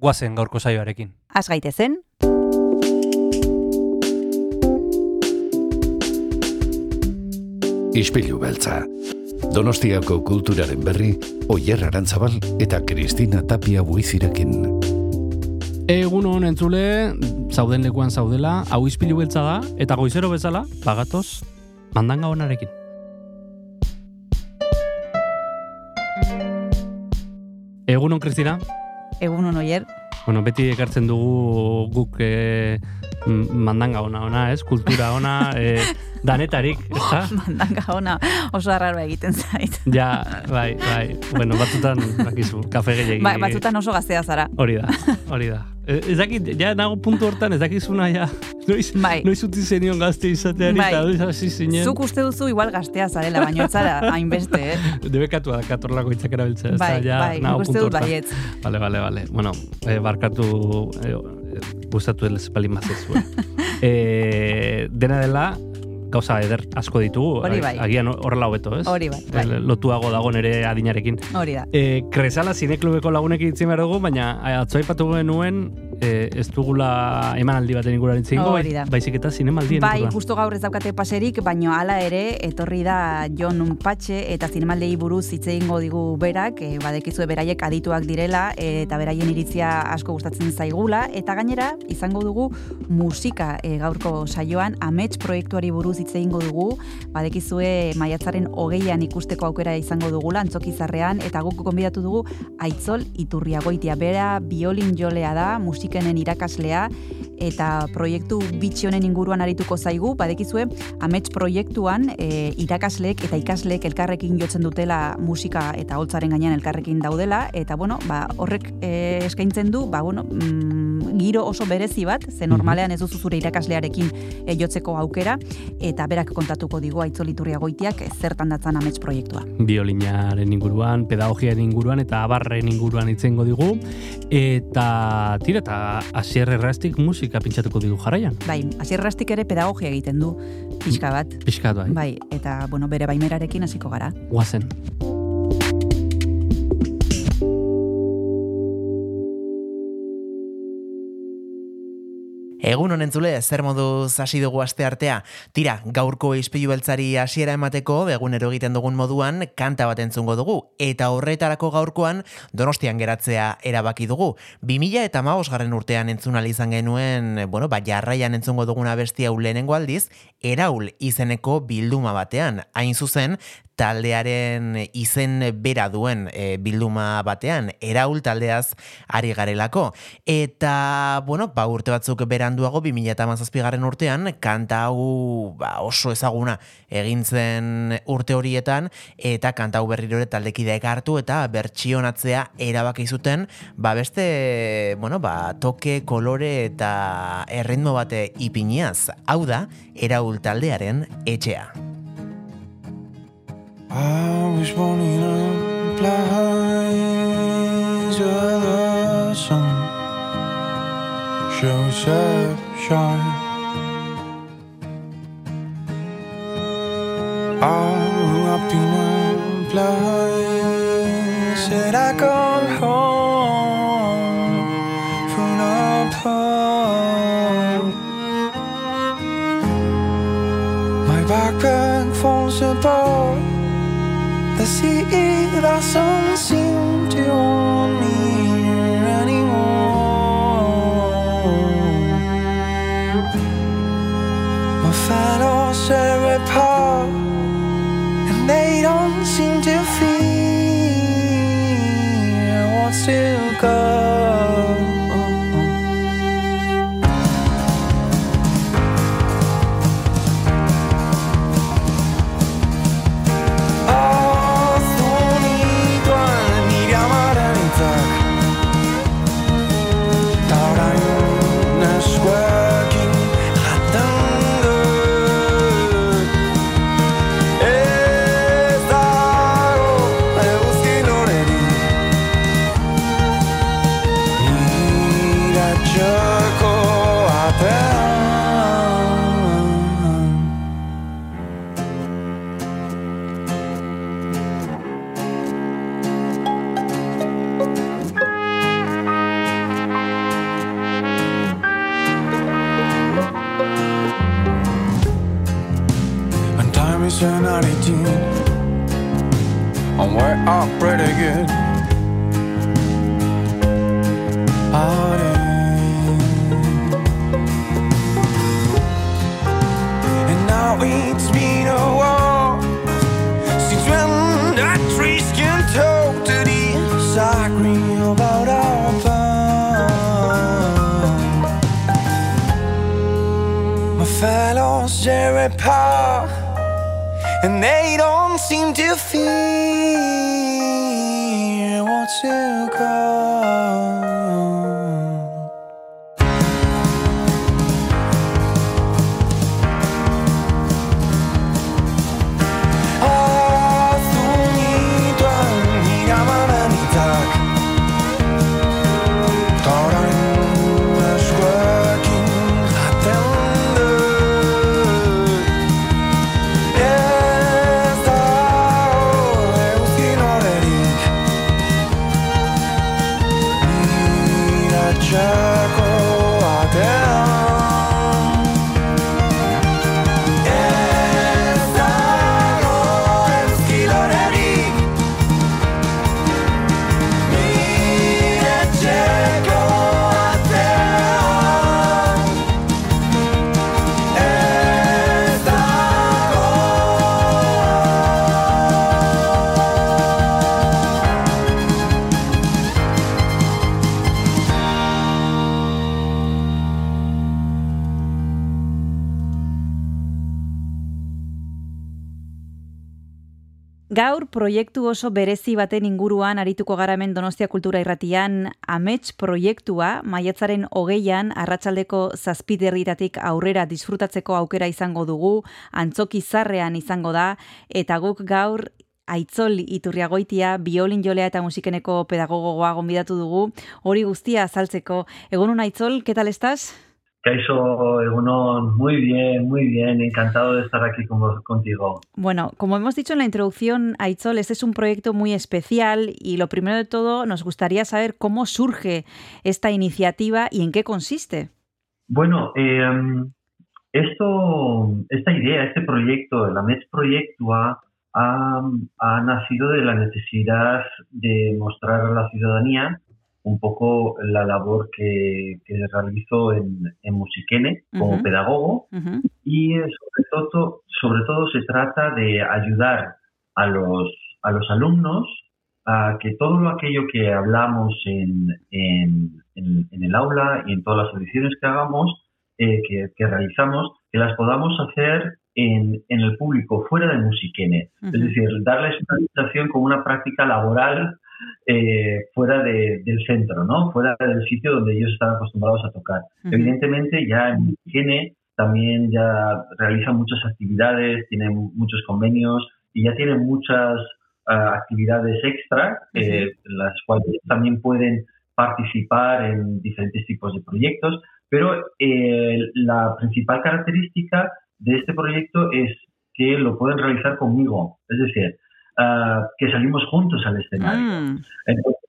guazen gaurko saioarekin. Az gaitezen, Ispilu beltza. Donostiako kulturaren berri, Oyer Arantzabal eta Kristina Tapia buizirekin. Egun hon entzule, zauden lekuan zaudela, hau izpilu beltza da, eta goizero bezala, bagatoz, mandanga honarekin. Egun hon, Kristina? Egun hon oier, Bueno, beti ekartzen dugu guk e, mandanga ona, ona, ez? Kultura ona, e, danetarik, ez da? mandanga ona oso arraro egiten zait. Ja, bai, bai. Bueno, batzutan, bakizu, kafe gehiagi. Ba, batzutan oso gaztea zara. Hori da, hori da. E, Ez dakit, ja nago puntu hortan, ez dakizuna, ja, noiz, Bai. noiz uti zenion gazte izateari, Bai. eta noiz hasi zinen. Zuk uste duzu igual gaztea zarela, baina ez zara hainbeste, eh? Debekatu da, katorlako hitzak erabiltzea, ez da, Bai, ja, bai, nago puntu hortan. baietz. Vale, vale, vale. Bueno, eh, barkatu eh, gustatu ez balin mazezu. eh, dena dela, gauza eder asko ditugu. Hori bai. Agian horrela hobeto, ez? Hori bai, bai. Lotuago dago nere adinarekin. Hori da. E, Kresala zineklubeko lagunekin itzin behar dugu, baina atzo aipatu genuen e, ez dugula emanaldi baten inguruan itzin Hori da. baizik eta zinemaldien Bai, justo gaur ez daukate paserik, baino hala ere, etorri da Jon Patxe eta zinemaldei buruz hitz egingo digu berak, e, badekizue beraiek adituak direla, e, eta beraien iritzia asko gustatzen zaigula, eta gainera, izango dugu musika e, gaurko saioan, amets proiektuari buruz hitz egingo dugu, badekizue maiatzaren hogeian ikusteko aukera izango dugula, antzokizarrean, eta guk konbidatu dugu Aitzol Iturriagoitia, bera biolin jolea da, musikenen irakaslea, eta proiektu bitxi honen inguruan arituko zaigu, badekizue, amets proiektuan e, irakasleek eta ikasleek elkarrekin jotzen dutela musika eta holtzaren gainean elkarrekin daudela, eta bueno, ba, horrek e, eskaintzen du, ba, bueno, mm, giro oso berezi bat, ze normalean ez duzu zure irakaslearekin e, jotzeko aukera, eta berak kontatuko digu aitzoliturria goitiak zertan datzan amets proiektua. Biolinaren inguruan, pedagogiaren inguruan eta abarren inguruan itzengo digu. Eta tira, eta asier erraztik musika pintxatuko digu jarraian. Bai, hasierrastik ere pedagogia egiten du, pixka bat. Piskat bai. Bai, eta bueno, bere baimerarekin hasiko gara. Guazen. Egun honen zule, zer moduz hasi dugu aste artea. Tira, gaurko ispilu beltzari hasiera emateko, egunero egiten dugun moduan, kanta bat entzungo dugu. Eta horretarako gaurkoan, donostian geratzea erabaki dugu. 2000 eta garren urtean entzun ahal izan genuen, bueno, ba, jarraian entzungo duguna bestia lehenengo aldiz, eraul izeneko bilduma batean. Hain zuzen, taldearen izen bera duen e, bilduma batean, eraul taldeaz ari garelako. Eta, bueno, ba, urte batzuk beranduago, 2008 garren urtean, kanta hau ba, oso ezaguna egin zen urte horietan, eta kanta hau berriro ere taldekideek hartu, eta bertsionatzea erabaki zuten, ba, beste, bueno, ba, toke, kolore eta erritmo bate ipiniaz. Hau da, eraul taldearen etxea. I was born in a place where the sun shine. I grew up in a place falls apart. The sea doesn't seem to want me anymore. My fellows are apart, and they don't seem to fear what's to come. again. Proiektu oso berezi baten inguruan arituko gara hemen Donostia Kultura Irratian Amets proiektua maiatzaren hogeian arratsaldeko zazpiderritatik aurrera disfrutatzeko aukera izango dugu, antzoki zarrean izango da, eta guk gaur Aitzol Iturriagoitia, biolin jolea eta musikeneko pedagogoa gonbidatu dugu, hori guztia azaltzeko. Egunon Aitzol, ¿qué tal estás? Kaiso, Egunon, muy bien, muy bien, encantado de estar aquí con vos- contigo. Bueno, como hemos dicho en la introducción, Aitzol, este es un proyecto muy especial y lo primero de todo nos gustaría saber cómo surge esta iniciativa y en qué consiste. Bueno, eh, esto, esta idea, este proyecto, el AMETS Proyectua, ha, ha nacido de la necesidad de mostrar a la ciudadanía un poco la labor que, que realizo en, en Musiquene como pedagogo. Y sobre todo, sobre todo se trata de ayudar a los, a los alumnos a que todo lo aquello que hablamos en, en, en- en el aula y en todas las audiciones que hagamos, eh, que, que realizamos, que las podamos hacer en, en el público, fuera de Musiquene. Es decir, darles una sensación como una práctica laboral eh, fuera de- del centro, ¿no? Fuera del sitio donde ellos están acostumbrados a tocar. Evidentemente, ya en Higiene también ya realizan muchas actividades, tienen muchos convenios y ya tienen muchas ah, actividades extra, eh, las cuales también pueden participar en diferentes tipos de proyectos, pero eh, la principal característica de este proyecto es que lo pueden realizar conmigo, es decir, ah, que salimos juntos al escenario. Mm, Entonces,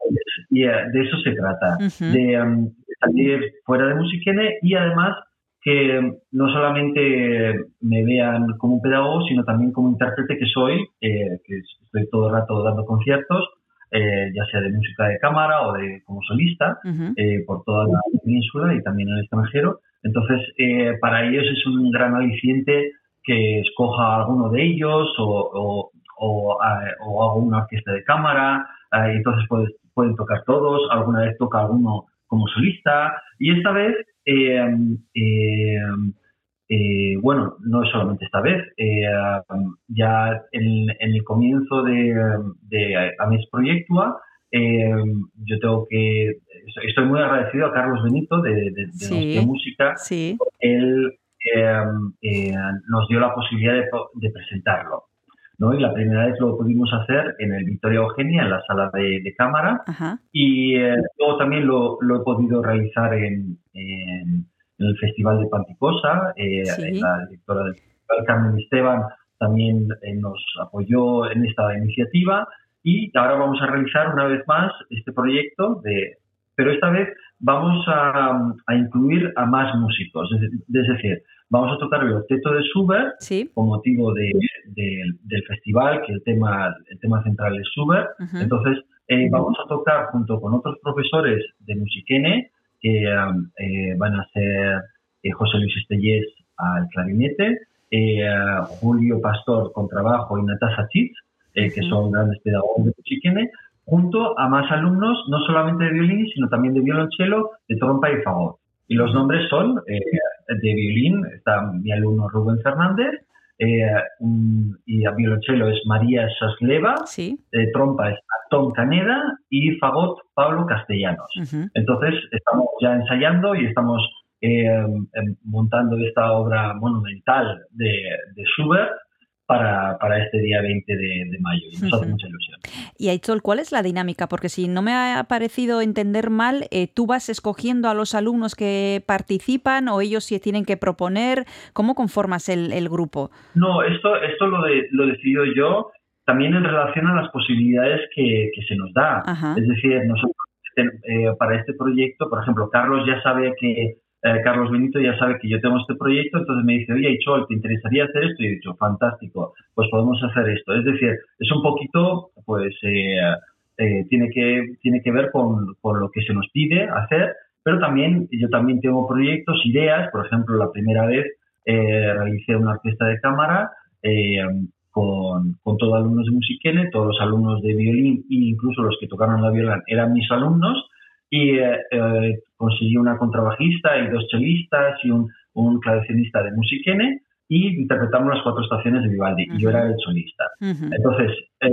y, eh, de eso se trata, ujú. de em, salir fuera de Musiquene y además que no solamente me vean como un pedagogo, sino también como intérprete que soy, eh, que estoy todo el rato dando conciertos, eh, ya sea de música de cámara o de como solista, Ujú. eh, por toda la península y también en el extranjero. Entonces, eh, para ellos es un gran aliciente que escoja alguno de ellos o, o, o, eh, o hago una orquesta de cámara, eh, entonces puedes- pueden tocar todos, alguna vez toca alguno como solista, y esta vez, eh, eh, eh, bueno, no es solamente esta vez, ya en, en el comienzo de, de Ames Proyectua, yo tengo que, estoy muy agradecido a Carlos Benito de, de, de Sí. Nostia Música, Sí. él nos dio la posibilidad de, po- de presentarlo. ¿No? Y la primera vez lo pudimos hacer en el Victoria Eugenia, en la sala de, de cámara, Ajá. y eh, luego también lo, lo he podido realizar en, en- en el Festival de Panticosa. eh, Sí. La directora del festival, Carmen Esteban, también eh, nos apoyó en esta iniciativa. Y ahora vamos a realizar una vez más este proyecto, de, pero esta vez vamos a, a incluir a más músicos. Es, decir, vamos a tocar el octeto de Schubert Sí. con motivo de, de- del festival, que el tema, el tema central es Schubert. Entonces, eh, vamos a tocar junto con otros profesores de Musiquene, que um, eh, van a ser eh, José Luis Estellés al clarinete, Julio Pastor con trabajo y Natasha Chitz, eh, que Ujú. son grandes pedagogos de Musiquene, junto a más alumnos, no solamente de violín, sino también de violonchelo, de trompa y fagot. Y los nombres son, eh, de violín está mi alumno Rubén Fernández, eh, y a violonchelo es María Sasleva, Sí. eh, trompa es Tom Caneda y fagot Pablo Castellanos. Entonces estamos ya ensayando y estamos eh, em, montando esta obra monumental de, de Schubert para, para este día 20 de, de mayo y nos hace Ujú. mucha ilusión. Y Aitzol, ¿cuál es la dinámica? Porque si no me ha parecido entender mal, eh, tú vas escogiendo a los alumnos que participan o ellos sí tienen que proponer. ¿Cómo conformas el, el grupo? No, esto, esto lo, de, lo decido yo también en relación a las posibilidades que, que se nos da. Ajá. Es decir, nosotros eh, para este proyecto, por ejemplo, Carlos ya sabe que, eh, Carlos Benito ya sabe que yo tengo este proyecto, entonces me dice, oye, Ichol, ¿te interesaría hacer esto? Y he dicho, fantástico, pues podemos hacer esto. Es decir, es un poquito, pues, eh, eh, tiene, que, tiene que ver con, con lo que se nos pide hacer, pero también yo también tengo proyectos, ideas, por ejemplo, la primera vez eh, realicé una orquesta de cámara con, con todos alumnos de musiquene, todos los alumnos de violín e incluso los que tocaron la viola eran mis alumnos y eh, eh, conseguí una contrabajista y dos chelistas y un, un clavecinista de musiquene y interpretamos las cuatro estaciones de Vivaldi y yo Ujú. era el solista. Ujú. Entonces, eh,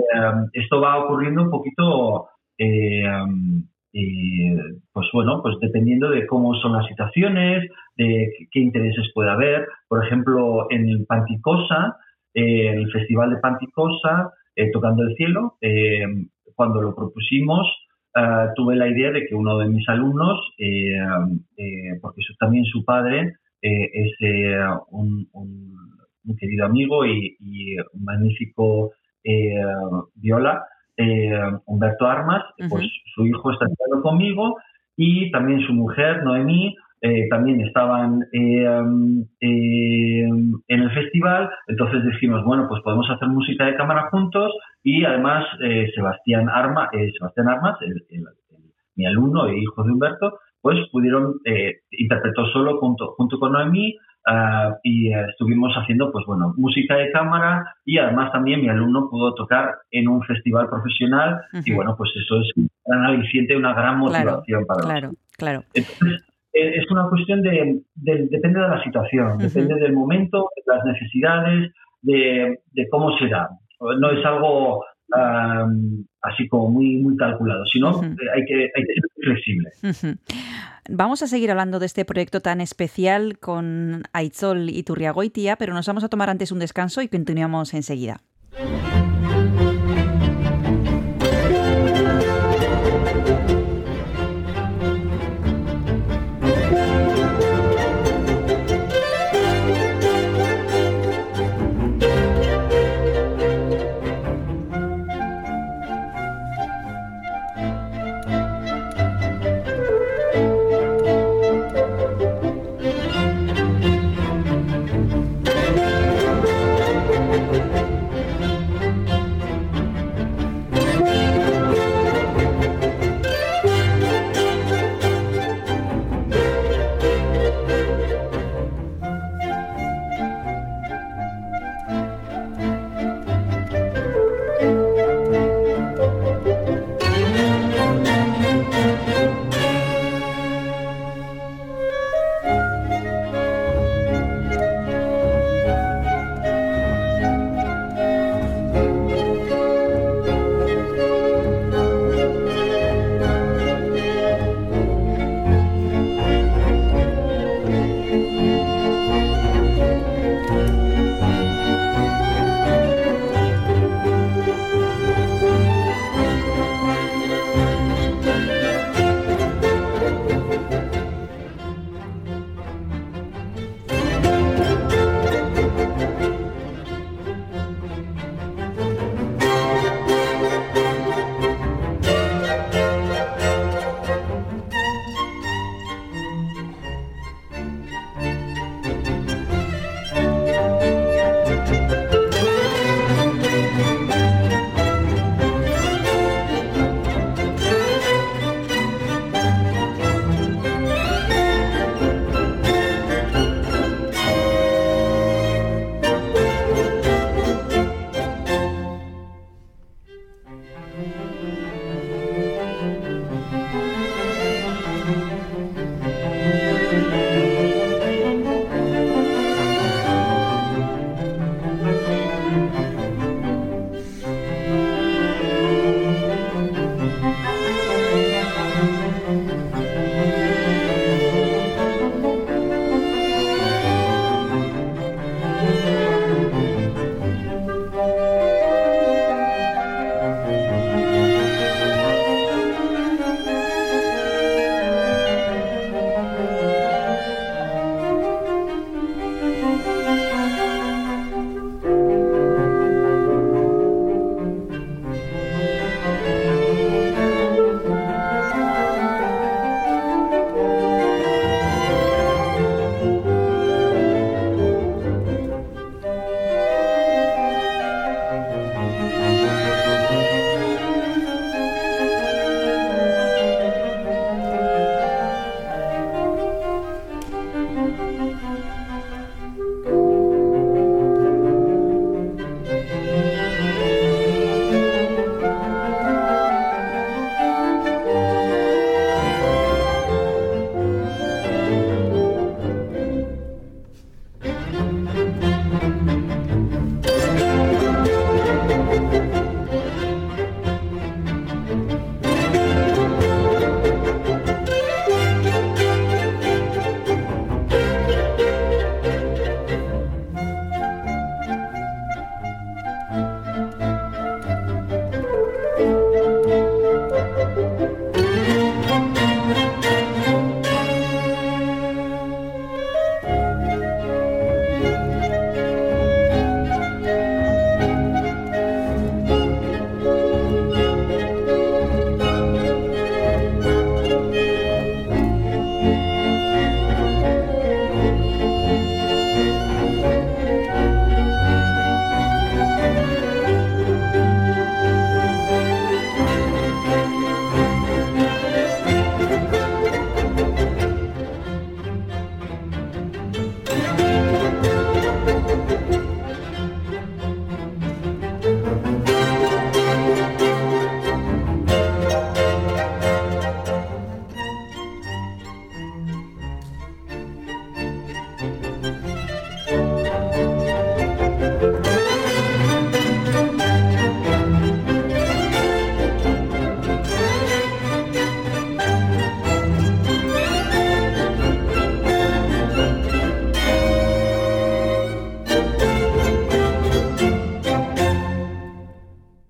esto va ocurriendo un poquito, eh, eh, pues bueno, pues dependiendo de cómo son las situaciones, de qué- intereses puede haber. Por ejemplo, en el Panticosa, eh, el Festival de Panticosa, Tocando el Cielo, cuando lo propusimos, ah, tuve la idea de que uno de mis alumnos, eh, eh, porque también su padre eh, es un, un- un querido amigo y, y un magnífico viola, Humberto Armas, pues su hijo está estudiando conmigo y también su mujer, Noemí, eh, también estaban eh, eh, en el festival, entonces dijimos, bueno, pues podemos hacer música de cámara juntos y además eh, Sebastián, Arma, eh, Sebastián Armas, el- el- el- mi alumno e hijo de Humberto, pues pudieron, eh, interpretó solo junto, junto con Noemí ah, y estuvimos haciendo, pues bueno, música de cámara y además también mi alumno pudo tocar en un festival profesional y bueno, pues eso es un gran aliciente, una gran Claro, motivación para nosotros. Claro, claro. Eh, es una cuestión de, de- depende de la situación, depende del momento, de las necesidades, de, de cómo se da. No es algo am, así como muy, muy calculado, sino eh, hay, que, hay que ser flexible. Vamos a seguir hablando de este proyecto tan especial con Aitzol y Turriagoitia, pero nos vamos a tomar antes un descanso y continuamos enseguida.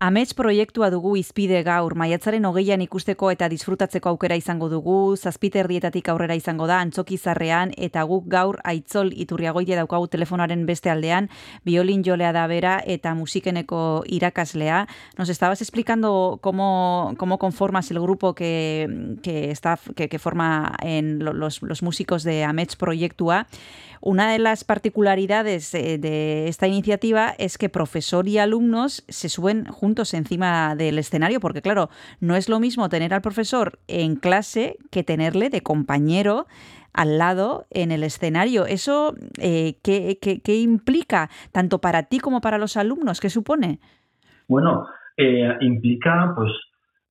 Amets proiektua dugu izpide gaur, maiatzaren hogeian ikusteko eta disfrutatzeko aukera izango dugu, zazpiterdietatik aurrera izango da, antzokizarrean, eta guk gaur aitzol iturriagoitia daukagu telefonaren beste aldean, biolin jolea da bera eta musikeneko irakaslea. Nos estabas explicando cómo, cómo conformas el grupo que, que, está, que, que forma en los, los músicos de Amets proiektua. Una de las particularidades eh, de esta iniciativa es que profesor y alumnos se suben juntos encima del escenario, porque claro, no es lo mismo tener al profesor en clase que tenerle de compañero al lado en el escenario. ¿Eso eh, ¿qué, qué, qué, implica tanto para ti como para los alumnos? ¿Qué supone? Bueno, eh, implica pues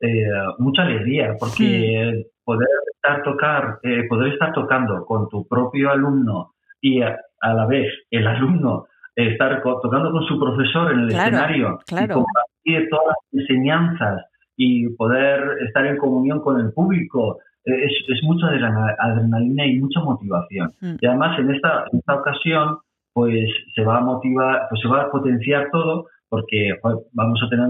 eh, mucha alegría, porque sí. poder estar tocar, poder estar tocando con tu propio alumno y a, a la vez el alumno estar tocando con su profesor en el claro, escenario claro. y compartir todas las enseñanzas y poder estar en comunión con el público eh, es, es mucha adrenalina y mucha motivación. Mm. Y además en esta, en esta ocasión pues se va a motivar, pues se va a potenciar todo porque joder, vamos a tener,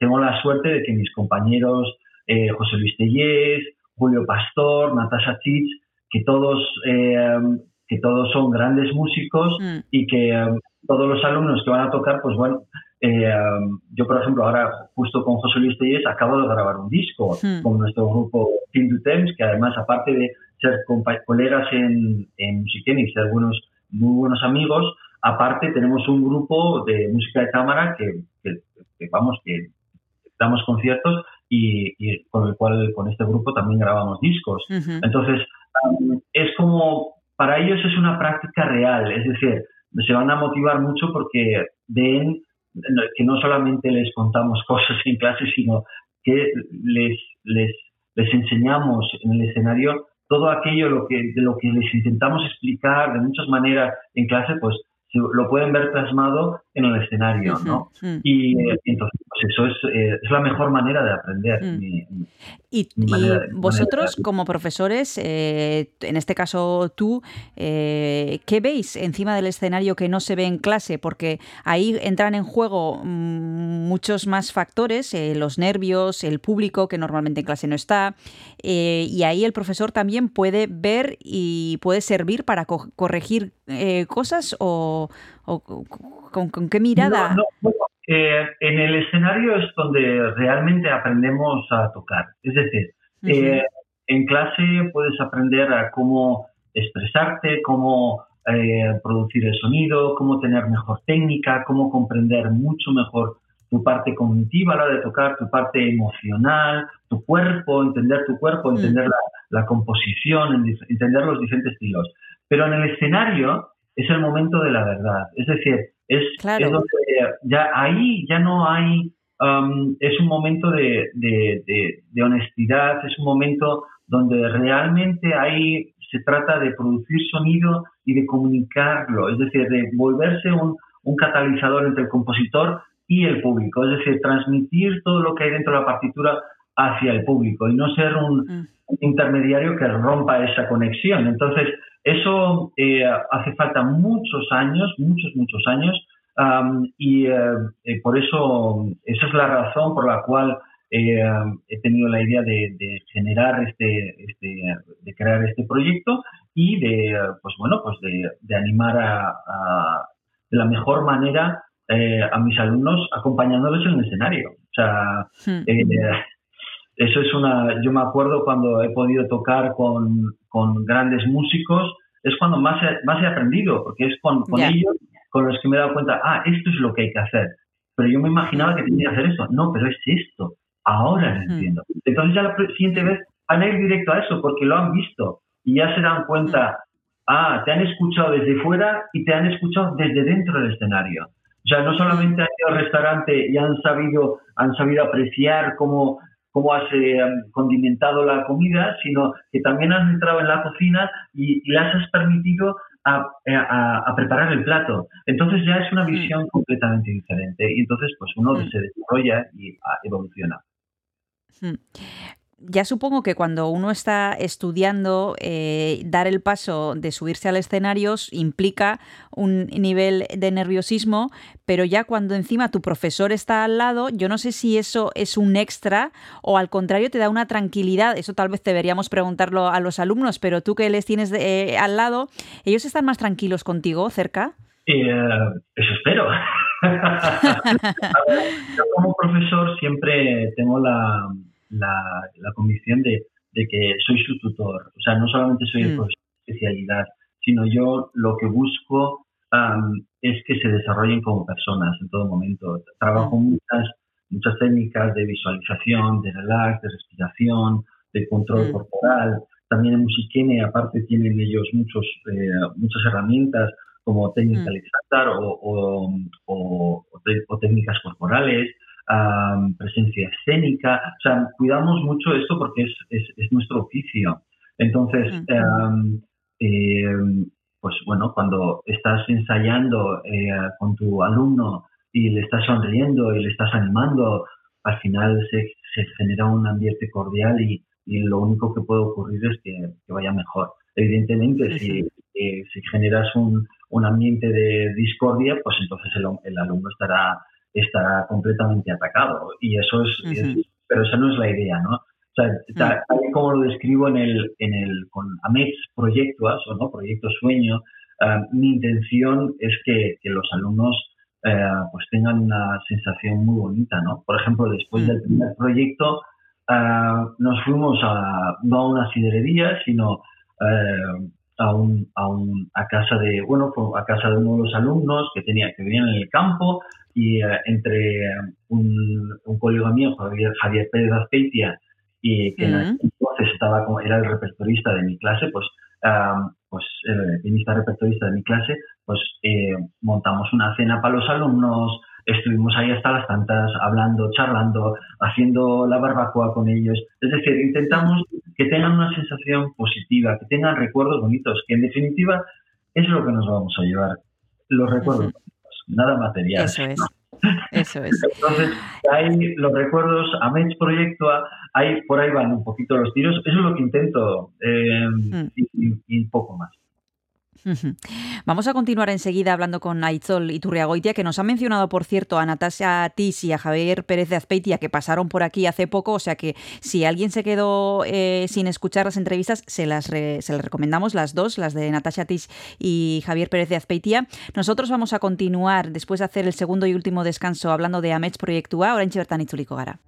tengo la suerte de que mis compañeros eh, José Luis Tellés, Julio Pastor, Natasha Chich, que todos eh, que todos son grandes músicos mm. y que um, todos los alumnos que van a tocar, pues bueno, eh, um, yo por ejemplo ahora justo con José Luis Tellés acabo de grabar un disco mm. con nuestro grupo Team du Temps, que además aparte de ser colegas en, en y ser algunos muy buenos amigos, aparte tenemos un grupo de música de cámara que, que, que vamos, que damos conciertos y, y, con el cual con este grupo también grabamos discos. Uh -huh. Entonces, um, es como para ellos es una práctica real, es decir, se van a motivar mucho porque ven que no solamente les contamos cosas en clase, sino que les, les, les enseñamos en el escenario todo aquello lo que, de lo que les intentamos explicar de muchas maneras en clase, pues lo pueden ver plasmado en el escenario, ¿no? Uh -huh. Y eh, entonces, pues eso es, eh, es, la mejor manera de aprender. Uh -huh. mi, mi, y, mi y de, vosotros, como profesores, eh, en este caso tú, eh, ¿qué veis encima del escenario que no se ve en clase? Porque ahí entran en juego mmm, muchos más factores, los nervios, el público, que normalmente en clase no está, y ahí el profesor también puede ver y puede servir para co corregir cosas o, o con, con, qué mirada. No, no, eh, en el escenario es donde realmente aprendemos a tocar. Es decir, uh -huh. eh, en clase puedes aprender a cómo expresarte, cómo eh, producir el sonido, cómo tener mejor técnica, cómo comprender mucho mejor tu parte cognitiva a la hora de tocar, tu parte emocional, tu cuerpo, entender tu cuerpo, entender uh -huh. la, la, composición, entender los diferentes estilos. Pero en el escenario es el momento de la verdad. Es decir, es, claro. es donde ya ahí ya no hay, um, es un momento de, de, de, de, honestidad, es un momento donde realmente hay, se trata de producir sonido y de comunicarlo, es decir, de volverse un, un catalizador entre el compositor y el público, es decir, transmitir todo lo que hay dentro de la partitura hacia el público y no ser un, mm. intermediario que rompa esa conexión. Entonces, eso eh, hace falta muchos años, muchos, muchos años, um, y eh, por eso, esa es la razón por la cual eh, he tenido la idea de, de generar este, este, de crear este proyecto y de, pues bueno, pues de, de animar a, a, de la mejor manera eh, a mis alumnos acompañándoles en el escenario. O sea, hmm. Eso es una, yo me acuerdo cuando he podido tocar con, con grandes músicos, es cuando más he, más he aprendido, porque es con, con yeah. ellos con los que me he dado cuenta, ah, esto es lo que hay que hacer. Pero yo me imaginaba que tenía que hacer esto. No, pero es esto. Ahora lo entiendo. Mm. Entonces ya la siguiente vez van a ir directo a eso porque lo han visto y ya se dan cuenta, ah, te han escuchado desde fuera y te han escuchado desde dentro del escenario. O sea, no solamente han ido al restaurante y han sabido, han sabido apreciar cómo, cómo has eh, condimentado la comida, sino que también has entrado en la cocina y, y las has permitido a, a, a, preparar el plato. Entonces ya es una visión mm. completamente diferente y entonces pues uno mm. se desarrolla y evoluciona. Ya supongo que cuando uno está estudiando, eh, dar el paso de subirse al escenario implica un nivel de nerviosismo, pero ya cuando encima tu profesor está al lado, yo no sé si eso es un extra o al contrario te da una tranquilidad. Eso tal vez deberíamos preguntarlo a los alumnos, pero tú que les tienes eh, al lado, ¿ellos están más tranquilos contigo cerca? Eh, eso espero. yo como profesor siempre tengo la, la, la convicción de, de, que soy su tutor. O sea, no solamente soy el mm. profesor de especialidad, sino yo lo que busco um, es que se desarrollen como personas en todo momento. Trabajo mm. muchas, muchas técnicas de visualización, de relax, de respiración, de control mm. corporal. También en Musiquene, aparte, tienen ellos muchos, eh, muchas herramientas como técnica mm. o, o, o, o, técnicas corporales presencia escénica. O sea, cuidamos mucho esto porque es, es, es nuestro oficio. Entonces, eh, pues bueno, cuando estás ensayando eh, con tu alumno y le estás sonriendo y le estás animando, al final se, se genera un ambiente cordial y, y, lo único que puede ocurrir es que, que vaya mejor. Evidentemente, si, eh, si generas un, un, ambiente de discordia, pues entonces el, el alumno estará estará completamente atacado. Y eso es, pero esa no es la idea, ¿no? O sea, tal, como lo describo en el, en el, con AMEX Proyectos, o no, Proyecto Sueño, eh, mi intención es que, que los alumnos eh, pues tengan una sensación muy bonita, ¿no? Por ejemplo, después del primer proyecto, eh, nos fuimos a, no a una siderería, sino a, un, a, un, a casa de, bueno, a casa de uno de los alumnos que tenía, que vivían en el campo, y uh, entre un, un, colega mío, Javier, Javier Pérez Azpeitia, y que uh -huh. entonces estaba como, era el repertorista de mi clase, pues, uh, pues el pianista repertorista de mi clase, pues eh, montamos una cena para los alumnos, estuvimos ahí hasta las tantas, hablando, charlando, haciendo la barbacoa con ellos. Es decir, intentamos que tengan una sensación positiva, que tengan recuerdos bonitos, que en definitiva es lo que nos vamos a llevar, los recuerdos. Uh -huh nada material. Eso es. Eso es. Entonces, hay los recuerdos a Mensch Proyecto, hay, por ahí van un poquito los tiros. Eso es lo que intento eh, mm. y, y, poco más. Vamos a continuar enseguida hablando con Aitzol Iturriagoitia, que nos ha mencionado, por cierto, a Natasha Tis y a Javier Pérez de Azpeitia, que pasaron por aquí hace poco, o sea que si alguien se quedó eh, sin escuchar las entrevistas, se las, recomendamos las dos, las de Natasha Tis y Javier Pérez de Azpeitia. Nosotros vamos a continuar, después de hacer el segundo y último descanso, hablando de Amets Proyectua, ahora en Chibertan Itzuliko gara.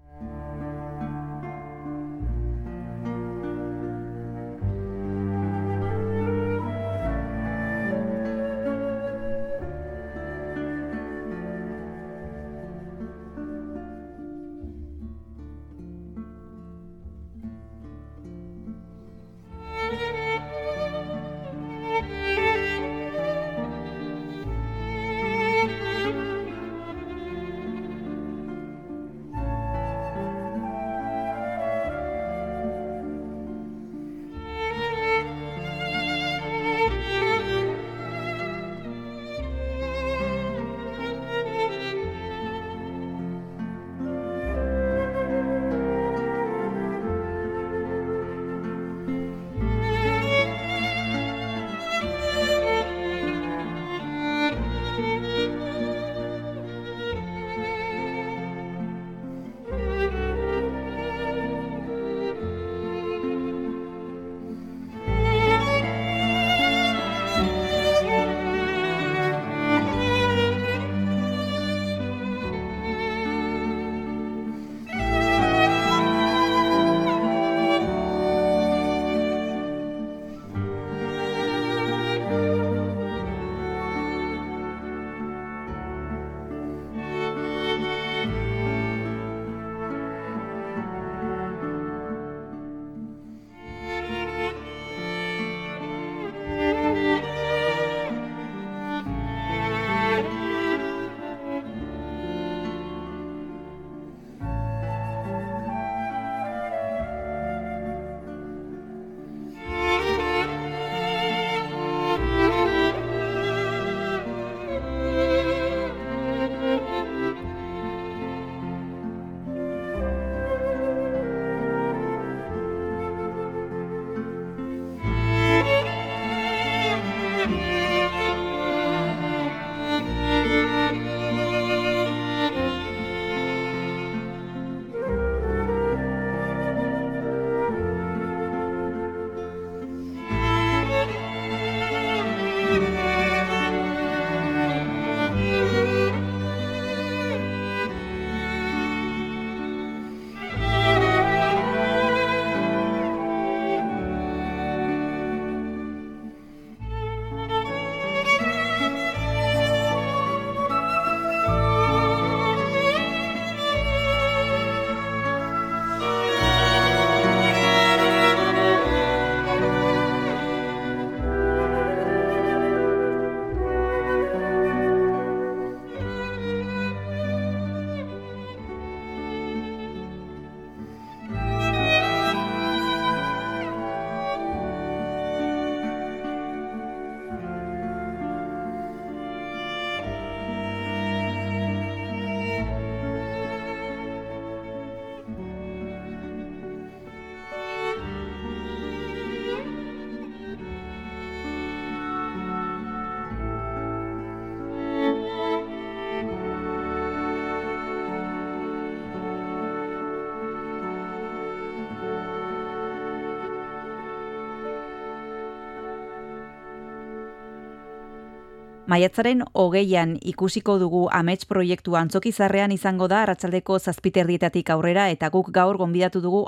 Maiatzaren hogeian ikusiko dugu amets proiektu antzokizarrean izango da arratsaldeko zazpiterdietatik aurrera eta guk gaur gonbidatu dugu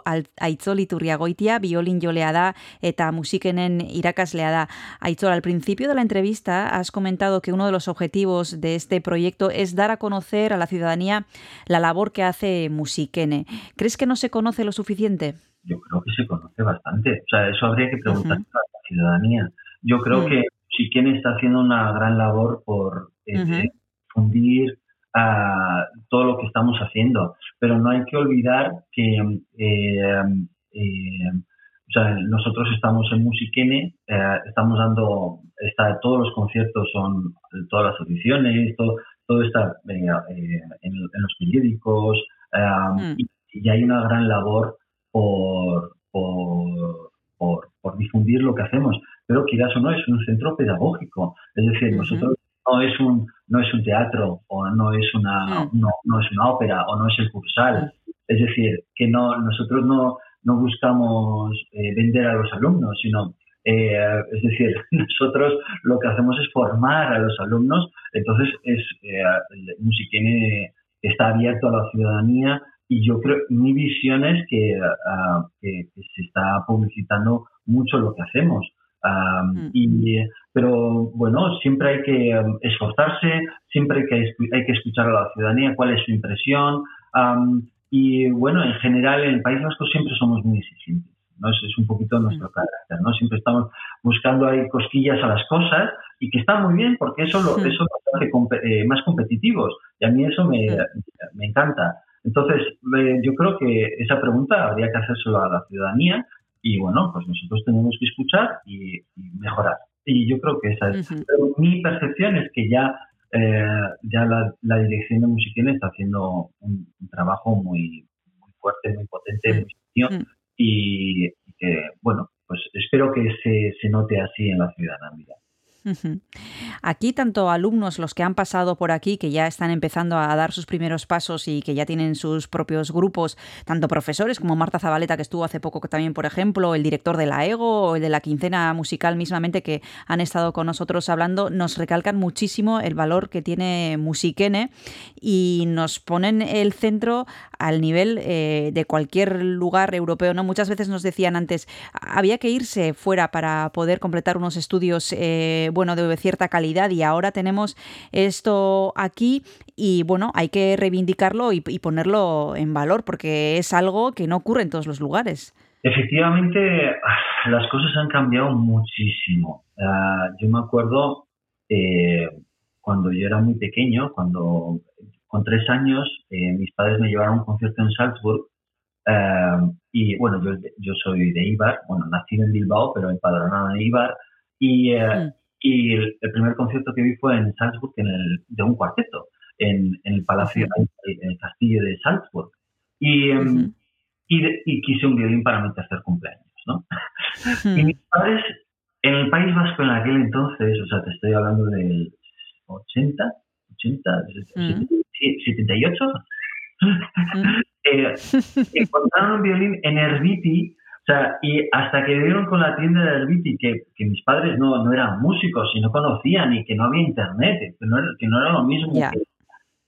aitzoliturria goitia, biolin jolea da eta musikenen irakaslea da. Aitzol, al principio de la entrevista has comentado que uno de los objetivos de este proyecto es dar a conocer a la ciudadanía la labor que hace Musikene. ¿Crees que no se conoce lo suficiente? Yo creo que se conoce bastante. O sea, eso habría que preguntar uh -huh. a la ciudadanía. Yo creo uh -huh. que Musikene está haciendo una gran labor por eh, uh -huh. uh, todo lo que estamos haciendo, pero no hay que olvidar que eh, eh, o sea, nosotros estamos en Musikene, eh, estamos dando, está, todos los conciertos son, todas las audiciones, todo, todo está en, en, los periódicos mm. y, y, hay una gran labor por, por, por, por, difundir lo que hacemos, pero quizás o no es un centro pedagógico, es decir, uh -huh. nosotros no es un no es un teatro o no es una no, no, es una ópera o no es el cursal, es decir, que no nosotros no no buscamos eh, vender a los alumnos, sino, eh, es decir, nosotros lo que hacemos es formar a los alumnos, entonces es eh, Musiquene está abierto a la ciudadanía y yo creo, mi visión es que, uh, que se está publicitando mucho lo que hacemos. Um, mm. y, pero bueno, siempre hay que um, esforzarse, siempre hay que, hay que escuchar a la ciudadanía cuál es su impresión. Um, y bueno, en general en el País Vasco siempre somos muy exigentes. ¿no? Es, es un poquito nuestro mm. carácter, ¿no? Siempre estamos buscando ahí cosquillas a las cosas y que está muy bien porque eso lo, eso nos hace comp eh, más competitivos y a mí eso me, me encanta. Entonces, eh, yo creo que esa pregunta habría que hacérselo a la ciudadanía y bueno, pues nosotros tenemos que escuchar y, y mejorar. Y yo creo que esa es. Uh -huh. Pero mi percepción es que ya, eh, ya la, la, dirección de Musiquene está haciendo un, un trabajo muy, muy, fuerte, muy potente, uh -huh. muy uh -huh. y, y, que, bueno, pues espero que se, se note así en la ciudadanía. Aquí tanto alumnos, los que han pasado por aquí, que ya están empezando a dar sus primeros pasos y que ya tienen sus propios grupos, tanto profesores como Marta Zabaleta, que estuvo hace poco también, por ejemplo, el director de la EGO o el de la quincena musical mismamente, que han estado con nosotros hablando, nos recalcan muchísimo el valor que tiene Musiquene y nos ponen el centro al nivel eh, de cualquier lugar europeo. ¿no? Muchas veces nos decían antes, había que irse fuera para poder completar unos estudios eh, bueno, de cierta calidad y ahora tenemos esto aquí y bueno, hay que reivindicarlo y, y ponerlo en valor porque es algo que no ocurre en todos los lugares. Efectivamente, las cosas han cambiado muchísimo. Uh, yo me acuerdo eh, cuando yo era muy pequeño, cuando con tres años eh, mis padres me llevaron a un concierto en Salzburg uh, y bueno, yo, yo soy de Ibar, bueno, nacido en Bilbao, pero empadronado en Ibar y, uh, mm. Y el, el, primer concierto que vi fue en Salzburg en el, de un cuarteto, en, en el Palacio, en el castillo de Salzburg. Y, um, -huh. y, de, y, quise un violín para mi tercer cumpleaños, ¿no? -huh. y mis padres, en el País Vasco en aquel entonces, o sea, te estoy hablando del 80, 80, -huh. 78, eh, encontraron un violín en Herbiti, sea, y hasta que vieron con la tienda de Herbiti que, que mis padres no, no, eran músicos y no conocían y que no había internet, que no, que no era lo mismo yeah. que,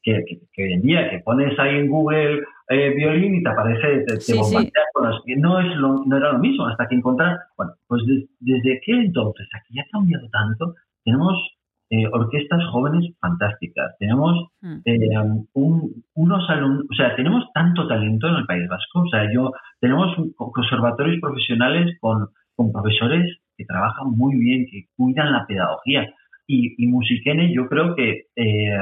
que, que, que, hoy en día, que pones ahí en Google eh, violín y te aparece, te, sí, te bombardea sí. con las que no, es lo, no era lo mismo, hasta que encontrar, bueno, pues de, desde aquel entonces, aquí ha cambiado tanto, tenemos eh, orquestas jóvenes fantásticas, tenemos mm. eh, un, unos alumnos, o sea, tenemos tanto talento en el País Vasco, o sea, yo, tenemos conservatorios profesionales con, con profesores que trabajan muy bien, que cuidan la pedagogía, y, y Musiquene yo creo que eh,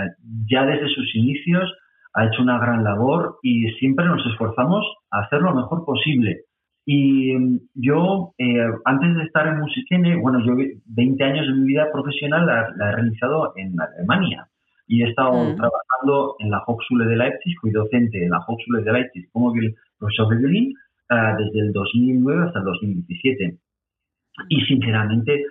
ya desde sus inicios ha hecho una gran labor y siempre nos esforzamos a hacer lo mejor posible. Y yo, eh, antes de estar en Musiquene, bueno, yo 20 años de mi vida profesional la, la he realizado en Alemania y he estado mm. trabajando en la Hochschule de Leipzig, fui docente en la Hochschule de Leipzig como profesor de violín uh, desde el 2009 hasta el 2017. Y sinceramente,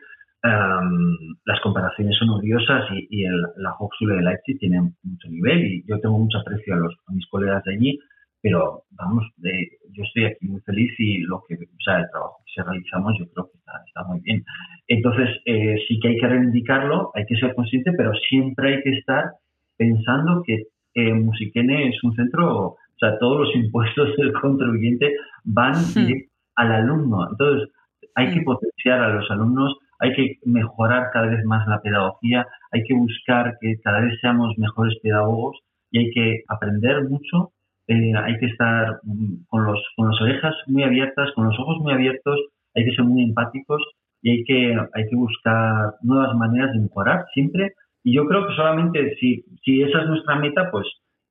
um, las comparaciones son odiosas y, y el, la Hochschule de Leipzig tiene mucho nivel y yo tengo mucho aprecio a, los, a mis colegas de allí, pero vamos, de, yo estoy aquí muy feliz y lo que, o sea, el trabajo que se realizamos yo creo que está, está muy bien. Entonces, eh, sí que hay que reivindicarlo, hay que ser consciente, pero siempre hay que estar pensando que eh, Musiquene es un centro, o sea, todos los impuestos del contribuyente van directo al alumno. Entonces, hay que potenciar a los alumnos, hay que mejorar cada vez más la pedagogía, hay que buscar que cada vez seamos mejores pedagogos y hay que aprender mucho, eh, hay que estar mm, con, los, con las orejas muy abiertas, con los ojos muy abiertos, hay que ser muy empáticos y hay que, hay que buscar nuevas maneras de mejorar siempre. Y yo creo que solamente si, si esa es nuestra meta, pues,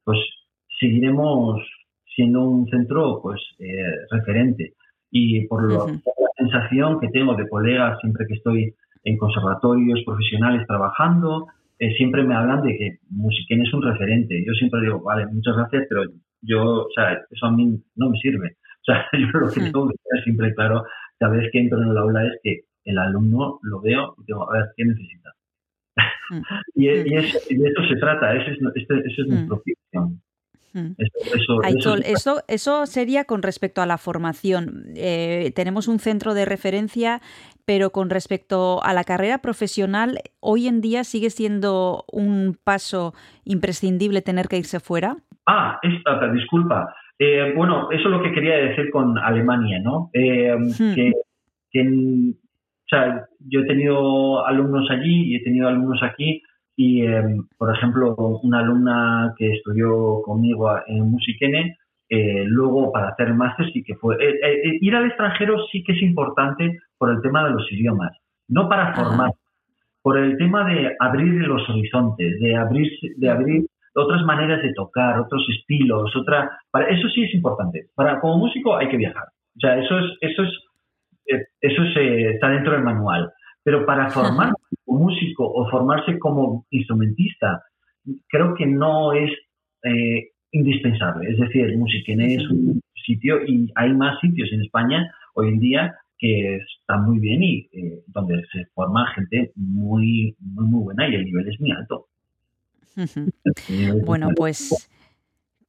pues seguiremos siendo un centro pues eh, referente. Y por, lo, Ujú. por la sensación que tengo de colegas siempre que estoy en conservatorios profesionales trabajando, eh, siempre me hablan de que Musiquén es un referente. Yo siempre digo, vale, muchas gracias, pero yo, o sea, eso a mí no me sirve. O sea, yo lo que Mm. tengo que tener siempre claro cada vez que entro en el aula es que el alumno lo veo y digo, a ver, ¿qué necesita? Mm. y, y, eso, y de eso se trata, ese es, este, ese es. Eso, eso, Aichol, eso- eso, eso sería con respecto a la formación. Eh, tenemos un centro de referencia, pero con respecto a la carrera profesional, hoy en día sigue siendo un paso imprescindible tener que irse fuera. Ah, esta, disculpa. Eh, bueno, eso es lo que quería decir con Alemania, ¿no? Eh, Hmm. que, o sea, yo he tenido alumnos allí y he tenido alumnos aquí y, eh, por ejemplo, una alumna que estudió conmigo en Musiquene, eh, luego para hacer máster sí que fue... ir al extranjero sí que es importante por el tema de los idiomas, no para Ajá. formar, por el tema de abrir los horizontes, de abrir, de abrir otras maneras de tocar, otros estilos, otra, para eso sí es importante. Para como músico hay que viajar. O sea, eso es eso es eh, eso es, eh, está dentro del manual. Pero para formarse como músico o formarse como instrumentista, creo que no es eh, indispensable. Es decir, Musiquene es un sitio y hay más sitios en España hoy en día que están muy bien y eh, donde se forma gente muy, muy, muy buena y el nivel es muy alto. Ujú. El nivel es Bueno, pues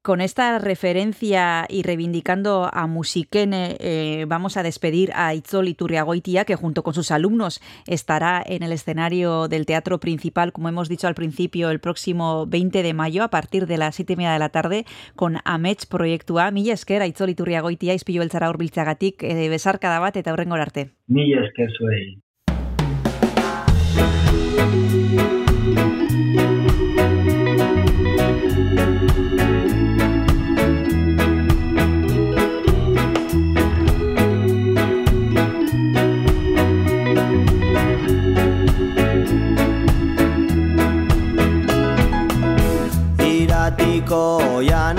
con esta referencia y reivindicando a Musiquene, eh, vamos a despedir a Itzol Iturriagoitia, que junto con sus alumnos estará en el escenario del teatro principal, como hemos dicho al principio, el próximo 20 de mayo, a partir de las 7 y media de la tarde, con Amets Proiektua. Mila esker, Itzol Iturriagoitia, izpilu beltzara urbiltzagatik, eh, besarkada bat eta horrengor arte. Mila esker zuei. Goyana.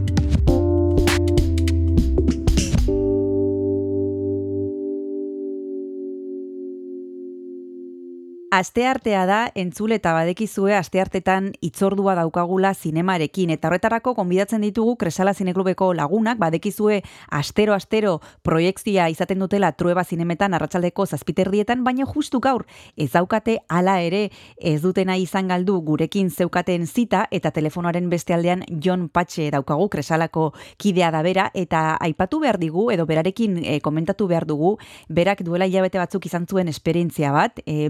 Asteartea da, entzule eta badekizue asteartetan itzordua daukagula zinemarekin. Eta horretarako konbidatzen ditugu Kresala Zineklubeko lagunak, badekizue astero-astero proiektzia izaten dutela trueba zinemetan arratsaldeko zazpiterdietan, baina justu gaur ez daukate hala ere ez dutena izan galdu gurekin zeukaten zita eta telefonoaren beste aldean Jon Patxe daukagu Kresalako kidea da bera eta aipatu behar digu edo berarekin eh, komentatu behar dugu berak duela hilabete batzuk izan zuen esperientzia bat eh,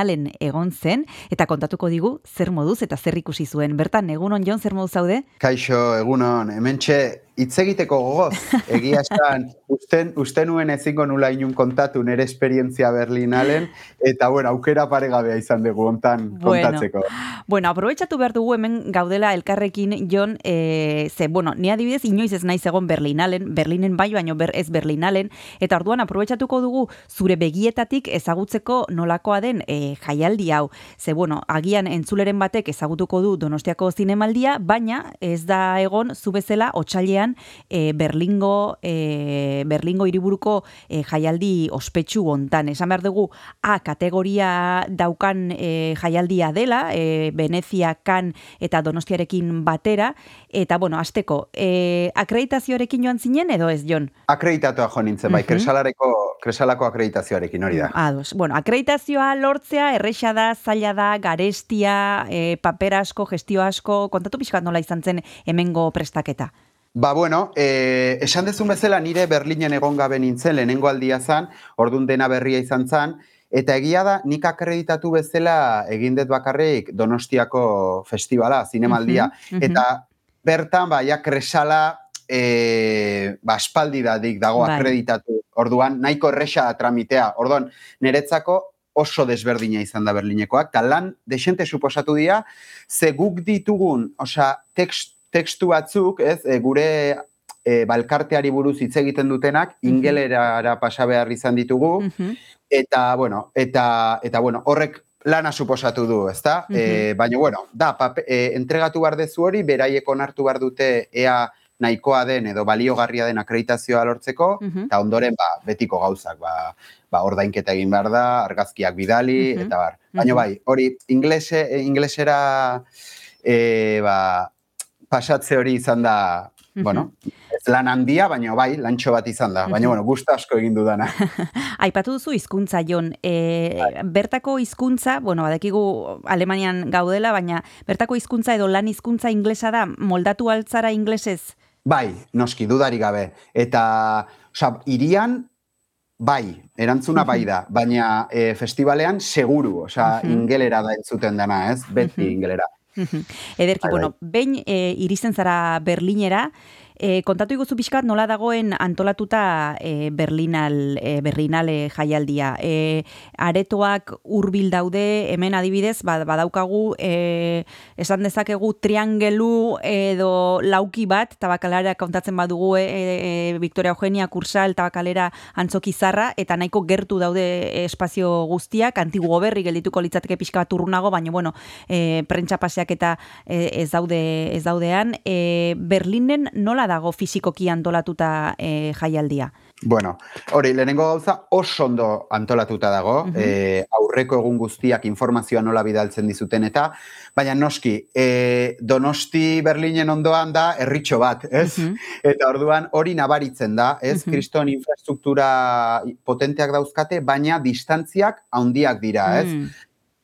Berlinalen egon zen eta kontatuko digu zer moduz eta zer ikusi zuen. Bertan, egunon Jon, zer moduz zaude? Kaixo, egunon, hementxe hitz egiteko gogoz. Egia esan, usten, uste nuen ezingo nula inun kontatu nire esperientzia Berlinalen, eta bueno, aukera paregabea izan dugu ontan kontatzeko. Bueno, aprobetxatu behar dugu hemen gaudela elkarrekin, Jon, e, ze, bueno, ni adibidez inoiz ez naiz egon Berlinalen, Berlinen bai, baino ber, ez Berlinalen, eta orduan aprobetxatuko dugu zure begietatik ezagutzeko nolakoa den e, jaialdi hau. Ze, bueno, agian entzuleren batek ezagutuko du Donostiako zinemaldia, baina ez da egon zu bezala otsailean urtean, e, Berlingo, e, Berlingo hiriburuko e, jaialdi ospetsu hontan. Esan behar dugu, A kategoria daukan e, jaialdia dela, e, Venezia, Kan eta Donostiarekin batera, eta bueno, azteko, e, akreditazioarekin joan zinen edo ez, Jon? Akreditatua jo nintzen, bai, Mhm. kresalareko, kresalako akreditazioarekin hori da. Ados. Bueno, akreditazioa lortzea, erresa da, zaila da, garestia, e, paper asko, gestio asko, kontatu pixkat nola izan zen hemengo prestaketa. Ba, bueno, eh, esan dezun bezala nire Berlinen egon gabe nintzen, lehenengo aldia zan, ordun dena berria izan zan, eta egia da, nik akreditatu bezala egin dut bakarrik Donostiako festivala, zinemaldia, Mhm, mhm. eta bertan, ba, ja, kresala, e, ba, aspaldi dadik dago Bai. akreditatu. Orduan, nahiko erresa tramitea. Orduan, niretzako oso desberdina izan da Berlinekoak, eta lan desente suposatu dira, ze guk ditugun, osea, tekst, tekstu batzuk, ez, e, gure e, balkarteari buruz hitz egiten dutenak, ingelerara pasa behar izan ditugu, Mhm. eta, bueno, eta, eta bueno, horrek lana suposatu du, ezta? E, baina, bueno, da, pape, e, entregatu behar dezu hori, beraiek onartu behar dute ea nahikoa den edo baliogarria den akreditazioa lortzeko, Mhm. eta ondoren, ba, betiko gauzak, ba, ba, ordainketa egin behar da, argazkiak bidali, Mhm. eta bar. Baina Mhm. bai, hori, inglese, e, inglesera, e, ba, pasatze hori izan da, bueno, lan handia, baina bai, lantxo bat izan da. Baina, bueno, gusta asko egin dudana. Aipatu duzu hizkuntza Jon, e, Bai. bertako hizkuntza, bueno, badekigu Alemanian gaudela, baina bertako hizkuntza edo lan hizkuntza inglesa da, moldatu altzara inglesez? Bai, noski, dudari gabe. Eta, osea, irian, bai, erantzuna bai da, baina e, festivalean seguru, Mhm. ingelera da entzuten dana, ez? Beti ingelera. Ederki, Bai, bueno, behin e, iristen zara Berlinera, e, kontatu iguzu pixkat nola dagoen antolatuta e, Berlinal, e, Berlinale jaialdia. E, aretoak hurbil daude, hemen adibidez, ba, badaukagu, e, esan dezakegu triangelu edo lauki bat, tabakalera kontatzen badugu e, e, Victoria Eugenia Kursal, tabakalera antzoki zarra, eta nahiko gertu daude espazio guztiak, antigu berri geldituko litzateke pixka bat urrunago, baina bueno, e, prentsa paseak eta e, ez daude ez daudean. E, Berlinen nola dago fisikoki antolatuta e, jaialdia? Bueno, hori, lehenengo gauza oso ondo antolatuta dago, Mhm. eh, aurreko egun guztiak informazioa nola bidaltzen dizuten eta, baina noski, eh, Donosti Berlinen ondoan da herritxo bat, ez? Mhm. Eta orduan hori nabaritzen da, ez? Kriston infrastruktura potenteak dauzkate, baina distantziak handiak dira, ez?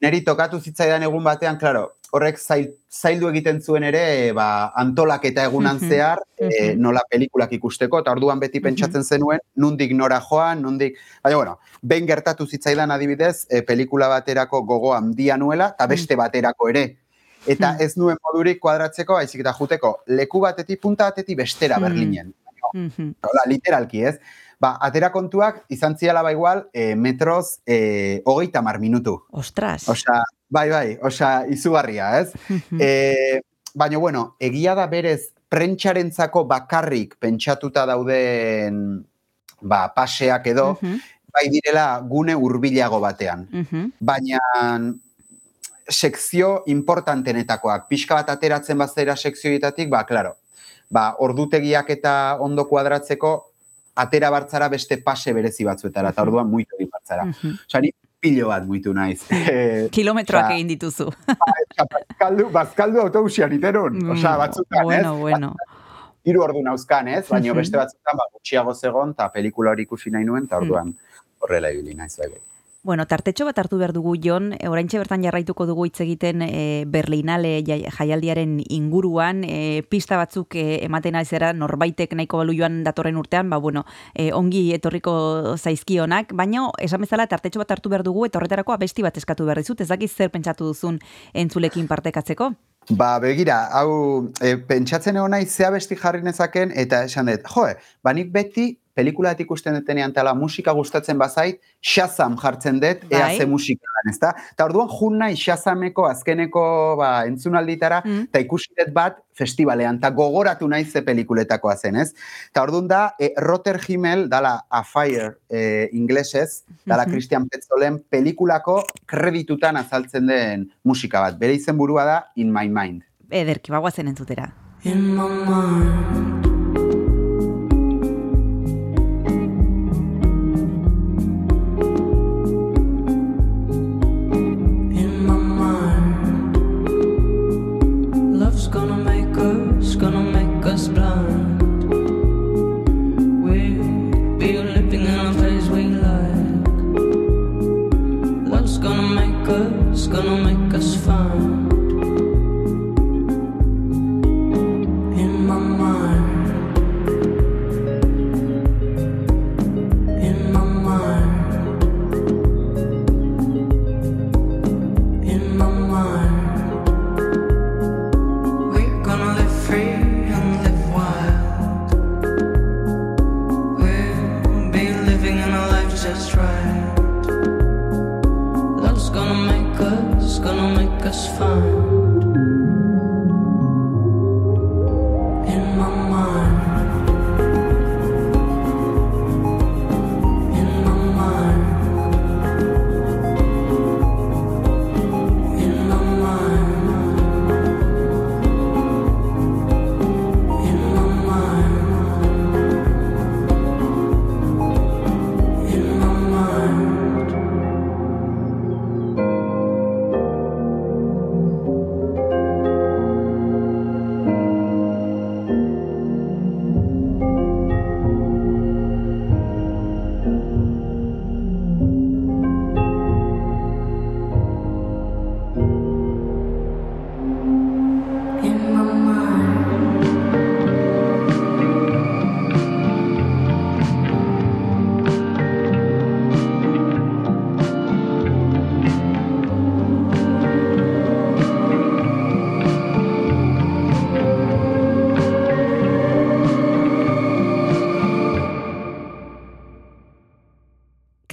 Neri tokatu zitzaidan egun batean, claro, horrek zail, zaildu egiten zuen ere, ba, antolaketa egunan zehar, e, nola pelikulak ikusteko, eta orduan beti pentsatzen zenuen, nundik nora joan, nundik... Baina, bueno, behin gertatu zitzaidan adibidez, e, pelikula baterako gogo handia nuela, eta beste baterako ere. Eta ez nuen modurik kuadratzeko, baizik eta juteko, leku batetik, punta batetik bestera. Berlinen. Hola, literalki, ez? Ba, atera kontuak izan ziala ba igual, e, metroz e, hogeita mar minutu. Ostras. Osea, bai, bai, osea, izugarria, ez? E, baina, bueno, egia da berez, prentxarentzako bakarrik pentsatuta dauden ba, paseak edo, bai direla gune hurbilago batean. Baina sekzio importantenetakoak, pixka bat ateratzen bazera sekzioetatik, ba, klaro, ba, ordutegiak eta ondo kuadratzeko, atera bartzara beste pase berezi batzuetara, eta orduan muitu egin bartzara. Mhm. Osea, ni pilo bat muitu naiz. Eh, Kilometroak egin dituzu. bazkaldu, bazkaldu autobusian iterun. Osea, Mm, batzutan, bueno, ez? bueno. Hiru ordu nauzkan, ez? Baina beste batzutan, ba, gutxiago zegon, eta pelikula hori ikusi nahi nuen, eta orduan horrela ibili naiz, bai, bai. Bueno, tartetxo bat hartu behar dugu, Jon, e, oraintxe bertan jarraituko dugu hitz egiten e, Berlinale jai- jaialdiaren inguruan, e, pista batzuk e, ematen ari zera norbaitek nahiko balu joan datorren urtean, ba, bueno, e, ongi etorriko zaizkionak, baina esan bezala tartetxo bat hartu behar dugu, eta horretarako abesti bat eskatu behar dizut, ez dakiz zer pentsatu duzun entzulekin partekatzeko? Ba, begira, hau, e, pentsatzen egon nahi zea besti jarri nezaken, eta esan dut, joe, ba nik beti pelikula bat ikusten detenean tala musika gustatzen bazait, Shazam jartzen dut, ea Bai. ze musika dan, ezta? Eta orduan jun nahi Shazameko azkeneko ba, entzunalditara, Mm. eta ikusi dut bat festivalean, eta gogoratu nahi ze pelikuletakoa zen, ez? Eta orduan da, e, Rotter Himmel, dala A Fire e, inglesez, dala Mhm. Christian Petzolen pelikulako kreditutan azaltzen den musika bat. Bere izen burua da In My Mind. Ederki, bagoazen entzutera. In my mind,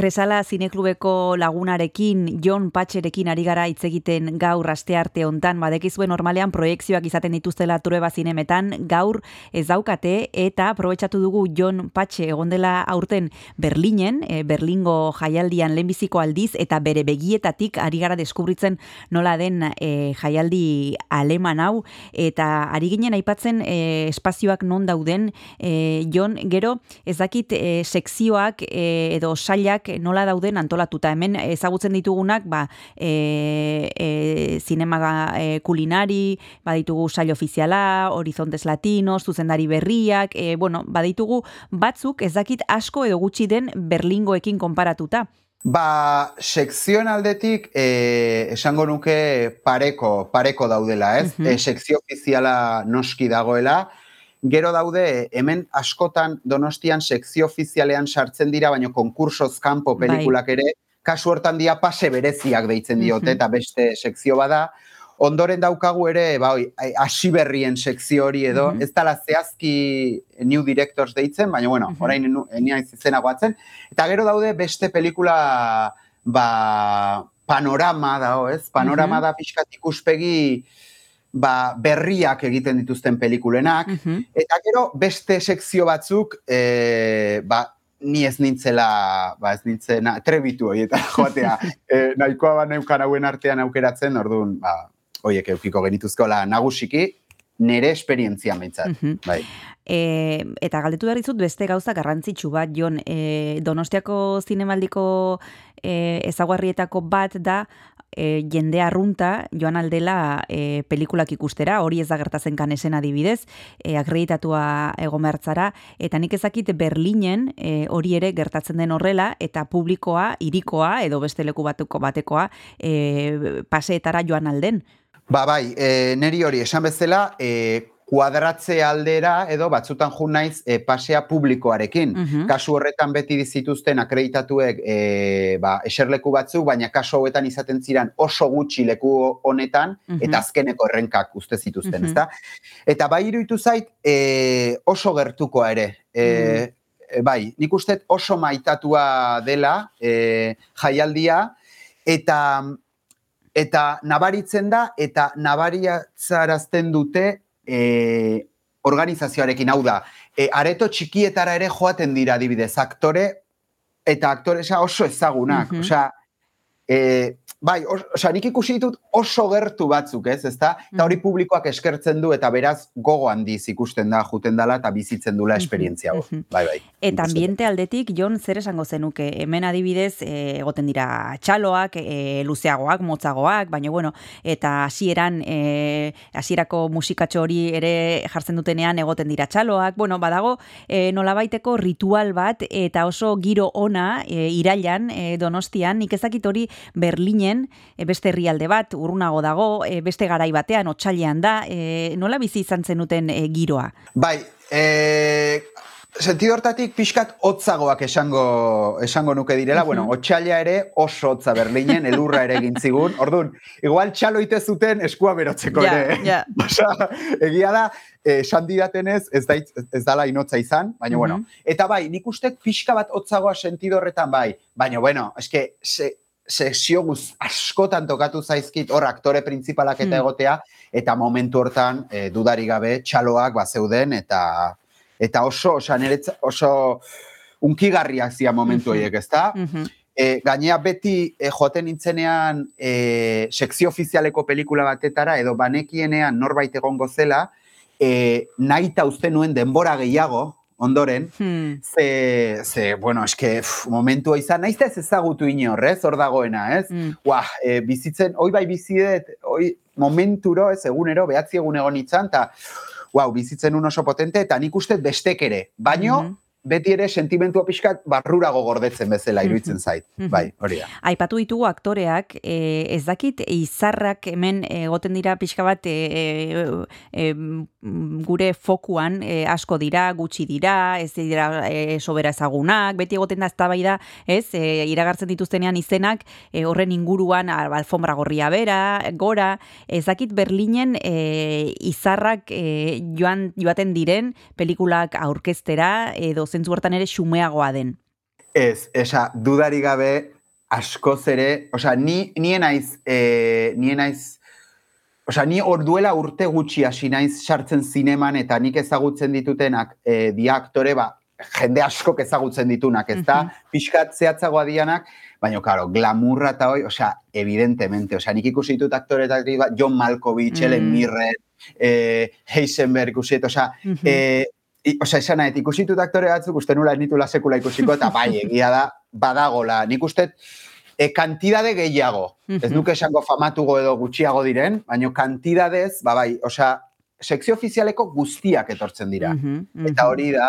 Kresala zineklubeko lagunarekin, Jon Patxerekin ari gara hitz egiten gaur aste arte hontan, badekizue normalean proiekzioak izaten dituztela Trueba zinemetan, gaur ez daukate eta aprobetxatu dugu Jon Patxe. Egon dela aurten Berlinen, e, Berlingo jaialdian lehenbiziko aldiz eta bere begietatik ari gara deskubritzen nola den e, jaialdi aleman hau. Eta ari ginen aipatzen e, espazioak non dauden e, Jon, gero ez dakit e, sekzioak e, edo sailak nola dauden antolatuta. Hemen ezagutzen ditugunak, ba, e, e, zinema e, kulinari, baditugu sail ofiziala, horizontes latinos, zuzendari berriak, e, bueno, baditugu batzuk ez dakit asko edo gutxi den Berlingoekin konparatuta. Ba, sekzioen aldetik, eh, esango nuke pareko, pareko daudela, ez? Mhm. Eh, sekzio ofiziala noski dagoela, Gero daude, hemen askotan donostian sekzio ofizialean sartzen dira, baino konkursoz kanpo Bai. pelikulak ere, kasu hortan dira pase bereziak deitzen diote, eta beste sekzio bada. Ondoren daukagu ere, ba, oi, hasi berrien sekzio hori edo, ez dala zehazki new directors deitzen, baina bueno, orain enia izena guatzen. Eta gero daude beste pelikula, ba, panorama dago, ez? Panorama Mhm. da pixkat ikuspegi, ba, berriak egiten dituzten pelikulenak, Mhm. Eta gero beste sekzio batzuk, e, ba, ni ez nintzela, ba, ez nintzena, trebitu horieta joatea. e, nahikoa ba neukan hauen artean aukeratzen, orduan, ba, hoiek eukiko genituzkola nagusiki, nere esperientzia meintzat. Mhm. Bai. E, eta galdetu behar dizut beste gauza garrantzitsu bat, Jon, e, Donostiako zinemaldiko e, ezaguarrietako bat da e, jende arrunta joan aldela e, pelikulak ikustera, hori ez da gertatzen kanesen adibidez, e, akreditatua egon behartzara, eta nik ezakit Berlinen e, hori ere gertatzen den horrela, eta publikoa, irikoa, edo beste leku batuko batekoa, e, paseetara joan alden. Ba, bai, e, neri hori esan bezala, e, kuadratze aldera edo batzutan jun naiz e, pasea publikoarekin. Mhm. Kasu horretan beti zituzten akreditatuek e, ba, eserleku batzuk, baina kasu hauetan izaten ziren oso gutxi leku honetan, Mhm. eta azkeneko errenkak uste zituzten, Mhm. ezta? Eta bai iruditu zait e, oso gertukoa ere. E, bai, nik uste oso maitatua dela e, jaialdia, eta eta nabaritzen da, eta nabariatzarazten dute e, organizazioarekin, hau da, e, areto txikietara ere joaten dira adibidez, aktore eta aktoresa oso ezagunak, Mhm. osea, e, bai, os, osea, nik ikusi ditut oso gertu batzuk, ez, ezta? Eta hori publikoak eskertzen du, eta beraz gogo handiz ikusten da, juten dala, eta bizitzen dula esperientzia hau. mhm. Bai, bai. Eta ambiente aldetik, Jon, zer esango zenuke? Hemen adibidez, e, egoten dira txaloak, e, luzeagoak, motzagoak, baina bueno, eta hasieran e, hasierako musikatxo hori ere jartzen dutenean egoten dira txaloak, bueno, badago e, nolabaiteko ritual bat eta oso giro ona e, irailan e, donostian, nik ezakit hori Berlinen, e, beste herrialde bat, urrunago dago, e, beste garai batean, otxailean da, e, nola bizi izan zenuten e, giroa? Bai, e, sentido hortatik pixkat hotzagoak esango, esango nuke direla, bueno, otxaila ere oso hotza Berlinen, elurra ere egin zigun, orduan, igual txalo ite zuten eskua berotzeko Ja, ere. ja. Osea, egia da, esan didatenez, ez, da, ez dala inotza izan, baina bueno. Eta bai, nik uste pixka bat hotzagoa sentido horretan bai, baina bueno, eske, se, sesio guz askotan tokatu zaizkit hor aktore principalak eta Hmm. egotea, eta momentu hortan, e, dudari gabe, txaloak bazeuden, eta eta oso, osa, niretza, oso unkigarriak zia momentu Mhm. horiek, ezta? Mhm. E, gainea beti e, joaten nintzenean e, sekzio ofizialeko pelikula batetara edo banekienean norbait egongo zela, e, nahi eta uste nuen denbora gehiago, ondoren, Hmm. ze, ze bueno, eske, pff, momentua izan, naiz ez ezagutu inor, ez, hor dagoena, ez? Mm. Buah, e, bizitzen, hoi bai bizidet, hoi momenturo, ez, egunero, behatzi egun egon itzan, eta, wow, bizitzen un oso potente, eta nik uste bestek ere, baino, Mhm. beti ere sentimentua pixkat barrurago gordetzen bezala iruditzen zait. Mhm. Bai, hori da. Aipatu ditugu aktoreak, e, ez dakit izarrak hemen egoten dira pixka bat e, e, e, gure fokuan e, asko dira, gutxi dira, ez dira e, sobera ezagunak, beti egoten da eztabaida, ez, e, iragartzen dituztenean izenak e, horren inguruan alfombra gorria bera, gora, ez dakit Berlinen e, izarrak e, joan joaten diren pelikulak aurkeztera edo zentzu hortan ere xumeagoa den. Ez, esa, dudari gabe, askoz ere, osea, ni, nien naiz, e, nien naiz, osea, ni hor duela urte gutxi hasi naiz sartzen zineman eta nik ezagutzen ditutenak e, dia aktore, ba, jende askok ezagutzen ditunak, ez da, pixkat zehatzagoa dianak, baina, karo, glamurra eta hoi, osea, evidentemente, osea, nik ikusi ditut aktore eta bat, John Malkovich, Mm. Ellen Mirren, e, Heisenberg ikusi, osea, Mhm. e, I, osea, esan nahet, ikusi ditut aktore batzuk, uste nula ez nitula sekula ikusiko, eta bai, egia da, badagola. Nik uste, e, kantidade gehiago. Ez Mhm. nuke esango famatugo edo gutxiago diren, baina kantidadez, ba bai, osea, sekzio ofizialeko guztiak etortzen dira. Mhm, mhm. Eta hori da,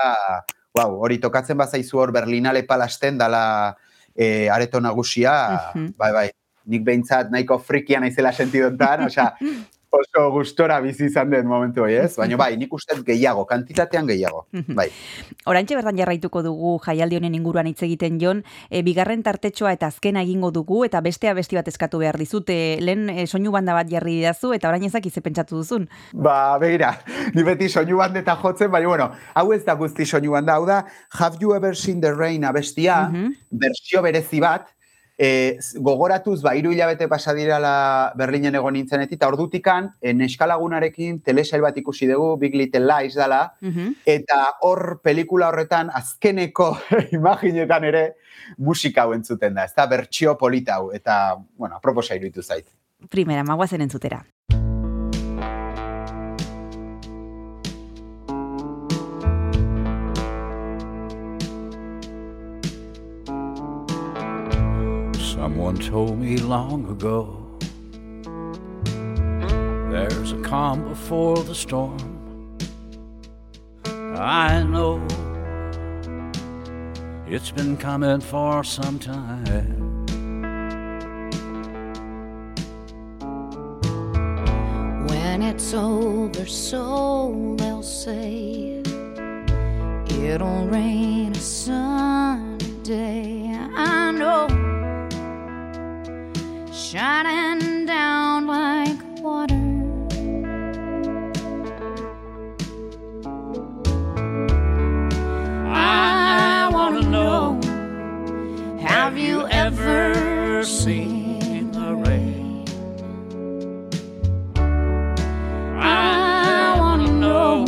wow, hori tokatzen bazaizu hor Berlinale palasten dala e, areto nagusia, bai, bai, nik behintzat nahiko frikia naizela sentidontan, osea, oso gustora bizi izan den momentu hori, ez? Baina bai, nik uste gehiago, kantitatean gehiago, Mhm. bai. Oraintxe bertan jarraituko dugu jaialdi honen inguruan hitz egiten jon, e, bigarren tartetxoa eta azkena egingo dugu eta bestea besti bat eskatu behar dizute. Lehen e, soinu banda bat jarri didazu eta orain ezak ize pentsatu duzun. Ba, begira, ni beti soinu bandeta jotzen, baina, bueno, hau ez da guzti soinu banda, hau da, Have You Ever Seen the Rain abestia, Mhm. bersio berezi bat, e, gogoratuz, ba, hiru hilabete pasa dirala Berlinen egon nintzenetik, eta ordutikan, e, neskalagunarekin telesail bat ikusi dugu, Big Little Lies dala, Mhm. eta hor pelikula horretan azkeneko imaginetan ere musika hau entzuten da, ez da, bertsio polita eta, bueno, aproposa iruditu zait. Primera, magoazen entzutera. Someone told me long ago there's a calm before the storm. I know it's been coming for some time. When it's over, so they'll say it'll rain a sunny day. I know, shining down like water. I wanna know, have you ever seen the rain? I wanna know,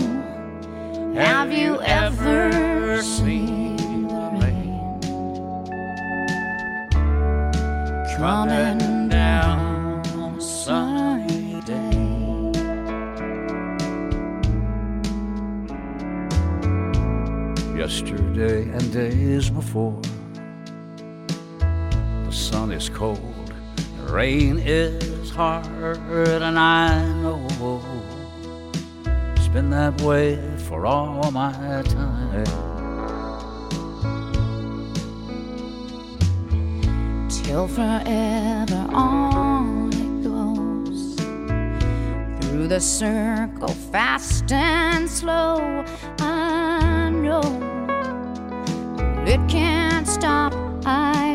have you ever seen the rain coming Yesterday and days before, the sun is cold, the rain is hard, and I know it's been that way for all my time. till forever on it goes. Through the circle, fast and slow, I know it can't stop. I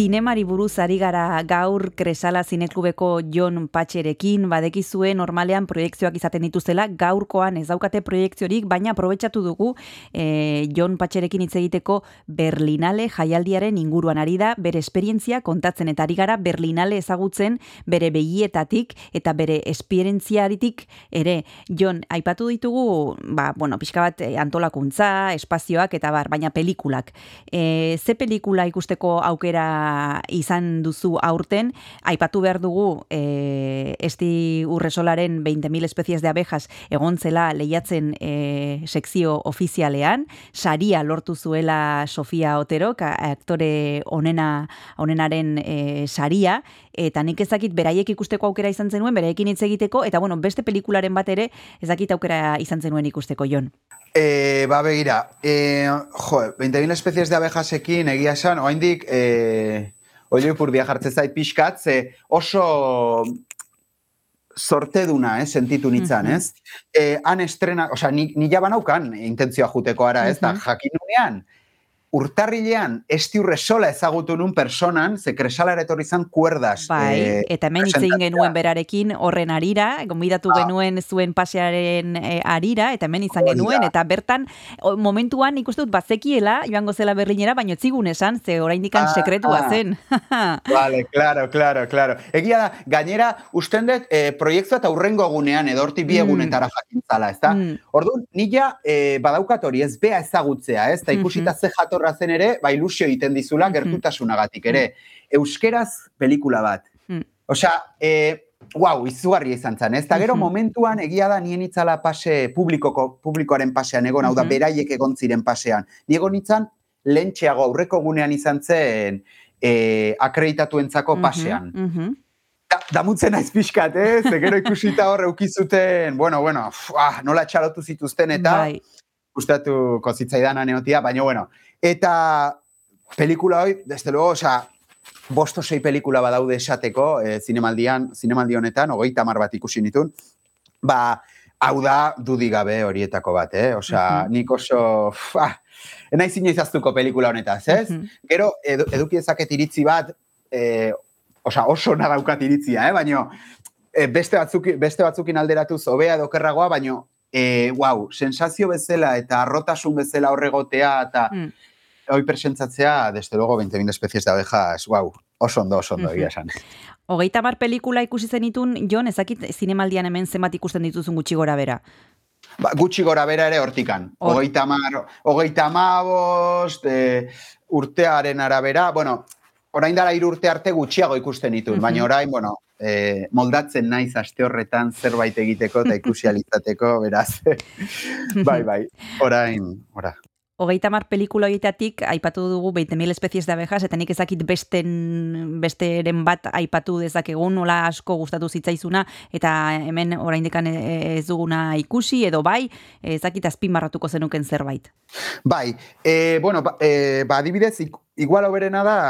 Zinemari buruz ari gara gaur Kresala Zineklubeko Jon Patxerekin, badekizue normalean proiektzioak izaten dituzela, gaurkoan ez daukate proiektziorik, baina aprobetsatu dugu e, Jon Patxerekin hitz egiteko Berlinale jaialdiaren inguruan ari da, bere esperientzia kontatzen eta ari gara Berlinale ezagutzen bere begietatik eta bere esperientziaritik ere. Jon, aipatu ditugu, ba, bueno, pixka bat eh, antolakuntza, espazioak eta bar, baina pelikulak. E, ze pelikula ikusteko aukera izan duzu aurten, aipatu behar dugu e, esti urresolaren 20.000 espezies de abejas egon zela lehiatzen e, sekzio ofizialean, saria lortu zuela Sofia Otero, aktore onena, onenaren e, saria, eta nik ezakit beraiek ikusteko aukera izan zenuen, beraiekin hitz egiteko, eta bueno, beste pelikularen bat ere ezakit aukera izan zenuen ikusteko, Jon. E, ba, begira, e, jo, 20.000 espezies de abejasekin egia esan, oaindik, e, oio ipurdia jartzen zait pixkat, ze oso sorteduna, eh, sentitu nitzan, Mhm. ez? E, han estrena, osea, ni, ni ja banaukan intentzioa juteko ara, ez? Da, Mhm. jakinunean, urtarrilean estiurre sola ezagutu nun personan, ze kresalara etorri zan kuerdas. Bai, eh, eta hemen presentatzea. genuen berarekin horren arira, gonbidatu Ah. genuen zuen pasearen eh, arira, eta hemen izan da. genuen, eta bertan momentuan ikuste dut bazekiela, joango zela Berlinera, baino etzigun esan, ze oraindik Ah, sekretua ah. zen. Vale, claro, claro, claro. Egia da, gainera, usten dut, eh, proiektua eta urrengo egunean, edo horti bi Mm. egunetara jakintzala, ez da? Mm. Orduan, nila eh, badaukat hori, ez bea ezagutzea, ez? Ta ikusita ze jatorra zen ere, ba ilusio egiten dizula Mhm. gertutasunagatik ere. Euskeraz pelikula bat. Mm. Osea, eh, Wow, izugarria izan zen, ez? Eta gero momentuan egia da nien itzala pase publikoko, publikoaren pasean egon, hau da, beraiek egon ziren pasean. Ni egon itzan, lentxeago aurreko gunean izan zen eh, akreditatuentzako pasean. Da, damutzen naiz pixkat, eh? Ze gero ikusita hor eukizuten, bueno, bueno, uf, ah, nola txalotu zituzten eta Bai. gustatuko zitzaidan aneotia, baina bueno. Eta pelikula hoi, desde luego, osea, bosto sei pelikula badaude esateko, eh, zinemaldian, zinemaldi honetan, hogeita mar bat ikusi nitun, ba, hau da dudik gabe horietako bat, eh? Osea, nik oso, uf, ah, enaiz inoiz aztuko pelikula honetaz, ez? Gero, edu, eduki ezaket iritzi bat, eh, osea, oso ona daukat iritzia, eh? Baina, eh, beste, batzuk, beste batzukin alderatuz hobea edo okerragoa, baina, eh, wow, sensazio bezala eta arrotasun bezala horregotea eta Mm. Hoi presentzatzea, desde luego, 20.000 especies de abejas, wow, oso ondo, oso ondo, egia esan. Hogeita mar pelikula ikusi zenitun, Jon, ezakit zinemaldian hemen zenbat ikusten dituzun gutxi gora bera. Ba, gutxi gora bera ere hortikan. Hor. Hogeita mar, hogeita amabost, e, urtearen arabera, bueno, orain dara hiru urte arte gutxiago ikusten ditun, Mhm. baina orain, bueno, e, moldatzen naiz aste horretan zerbait egiteko eta ikusi alizateko, beraz. bai, bai, orain, ora. Hogeita mar pelikula horietatik aipatu dugu 20.000 especies de abejas, eta nik ezakit besten, besteren bat aipatu dezakegun, nola asko gustatu zitzaizuna, eta hemen oraindekan ez duguna ikusi, edo bai, ezakit azpimarratuko zenuken zerbait. Bai, e, bueno, ba, e, ba adibidez, igual oberena da,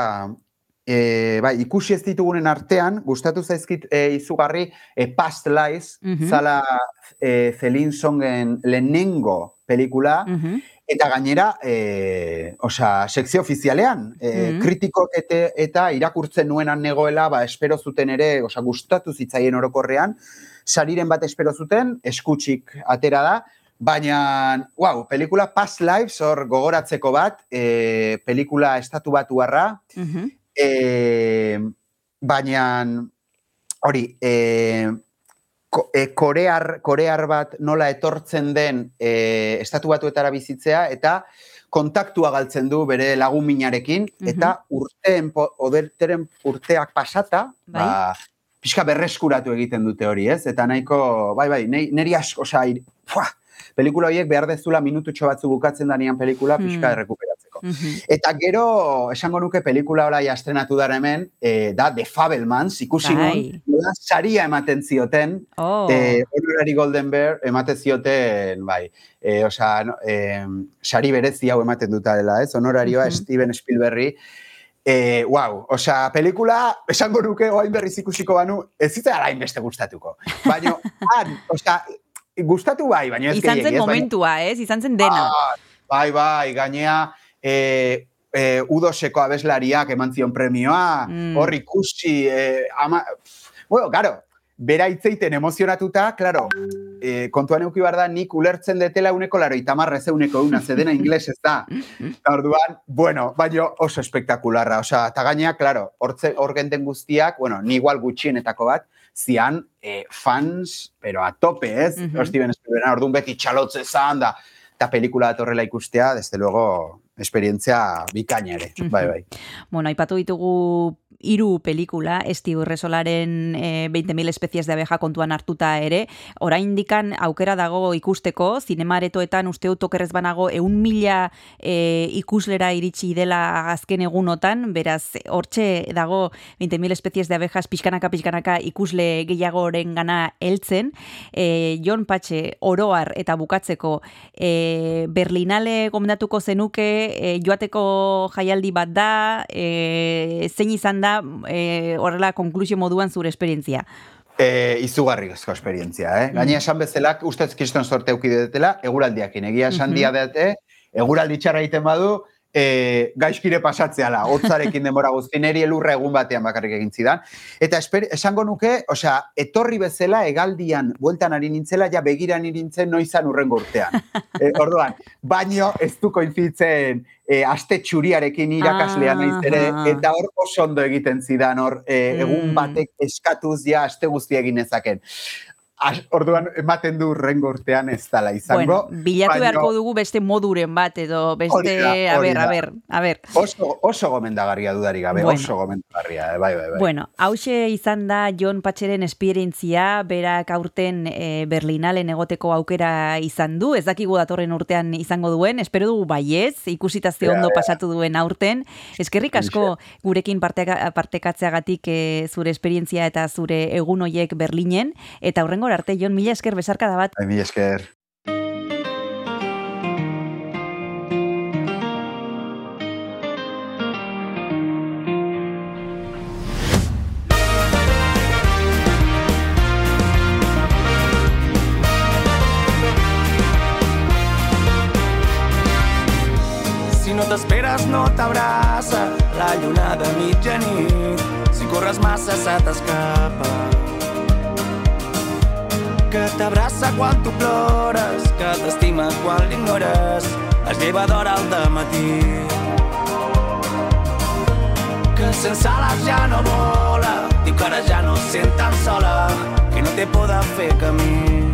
e, bai, ikusi ez ditugunen artean, gustatu zaizkit e, izugarri e, Past Lives, Mhm. zala e, Celine Songen lehenengo pelikula, Mhm. Eta gainera, e, osea, sekzio ofizialean, e, Mhm. kritikok ete, eta irakurtzen nuenan negoela, ba, espero zuten ere, osea, gustatu zitzaien orokorrean, sariren bat espero zuten, eskutsik atera da, baina, wow, pelikula Past Lives hor gogoratzeko bat, e, pelikula estatu batuarra, Mhm. e, baina, hori, e, ko, e, korear, korear bat nola etortzen den e, estatu batuetara bizitzea, eta kontaktua galtzen du bere lagun minarekin, eta urteen, po- oderteren urteak pasata, Bai. ba, pixka berreskuratu egiten dute hori, ez? Eta nahiko, bai, bai, neri asko, osea, pelikula horiek behar dezula minututxo batzu bukatzen danean pelikula pixka Hmm. Errekuperatzeko. Mhm. Eta gero, esango nuke pelikula horai astrenatu dara hemen, eh, da The Fabelmans, ikusi Bai. nun, saria ematen zioten, Oh. eh, honorary Golden Bear ematen zioten, bai, eh, osea, no, eh, sari berezi hau ematen duta dela, ez? Honorarioa Mhm. Steven Spielberg, Eh, wow, osea, pelikula, esango nuke oain berriz ikusiko banu, ez zitzea alain beste gustatuko. Baina, han, osea, gustatu bai, baina ez Izan zen momentua, ez? Izan zen dena. Ah, bai, bai, gainea, e, e, udoseko abeslariak eman zion premioa, Mm. hor ikusi, e, ama, bueno, claro, bera hitzeiten emozionatuta, claro, e, kontuan euki da, nik ulertzen detela uneko laro, itamarra ez euneko una, zedena ingles ez da. Orduan, bueno, baino oso espektakularra, osea, eta gainea, claro, hortze- hor genten guztiak, bueno, ni igual gutxienetako bat, zian eh, fans, pero a tope, ez? Mhm. Steven Spielberg, orduan beti txalotze zan, da, eta pelikula bat horrela ikustea, desde luego, esperientzia bikaina ere, bai, bai. Bueno, aipatu ditugu hiru pelikula, Esti Urresolaren e, 20.000 especies de abeja kontuan hartuta ere, oraindikan aukera dago ikusteko, zinemaretoetan uste dut okerrez banago eun mila e, ikuslera iritsi dela azken egunotan, beraz, hortxe dago 20.000 especies de abejas pixkanaka pixkanaka ikusle gehiagoren gana heltzen. E, Jon Patxe, oroar eta bukatzeko, e, Berlinale gomendatuko zenuke, e, joateko jaialdi bat da, e, zein izan da e, horrela konklusio moduan zure esperientzia. E, izugarrizko esperientzia, eh? Gaina esan bezalak, ustez kriston sorte euki dutela, eguraldiakin. Egia esan Mhm. dia dute, eguraldi txarra egiten badu, e, gaizkire pasatzeala, hotzarekin denbora guzti, neri elurra egun batean bakarrik egin zidan. Eta esper, esango nuke, osea, etorri bezala, egaldian, bueltan ari nintzela, ja begiran nintzen noizan urrengo urtean. e, orduan, baino ez du koinzitzen e, aste txuriarekin irakaslea naiz ere, eta hor oso ondo egiten zidan, hor, e, egun Mm. batek eskatuz ja aste guztia egin nezaken. As- orduan ematen du rengo urtean ez dala izango. Bueno, bilatu baina beharko dugu beste moduren bat edo beste, da, a ber, a ber, a ber. Oso, oso gomendagarria dudarik gabe, Bueno. oso gomendagarria, bai, bai, bai. Bueno, hause izan da Jon Patxeren esperientzia, berak aurten e, Berlinalen egoteko aukera izan du, ez dakigu datorren urtean izango duen, espero dugu baiez, ikusita ze ondo pasatu duen aurten. Eskerrik asko gurekin parteka, partekatzeagatik e, zure esperientzia eta zure egun hoiek Berlinen, eta horrengor arte Jon mila esker besarkada bat. Bai, mila esker. Si no t'esperes no t'abraça la lluna de mitjanit. Si corres massa se t'escapa. Que t'abraça quan tu plores, que t'estima quan l'ignores. Es lleva d'hora al matí. Que sense ales ja no vola, diu que ara ja no sent tan sola, que no té por de fer camí.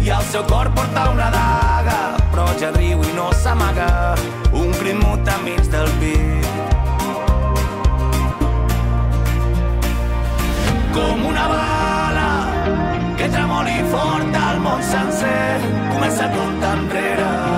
I el seu cor porta una daga, però ja riu i no s'amaga, un crim mut enmig del pit. Com una bala fort al món sencer, comença a comptar enrere.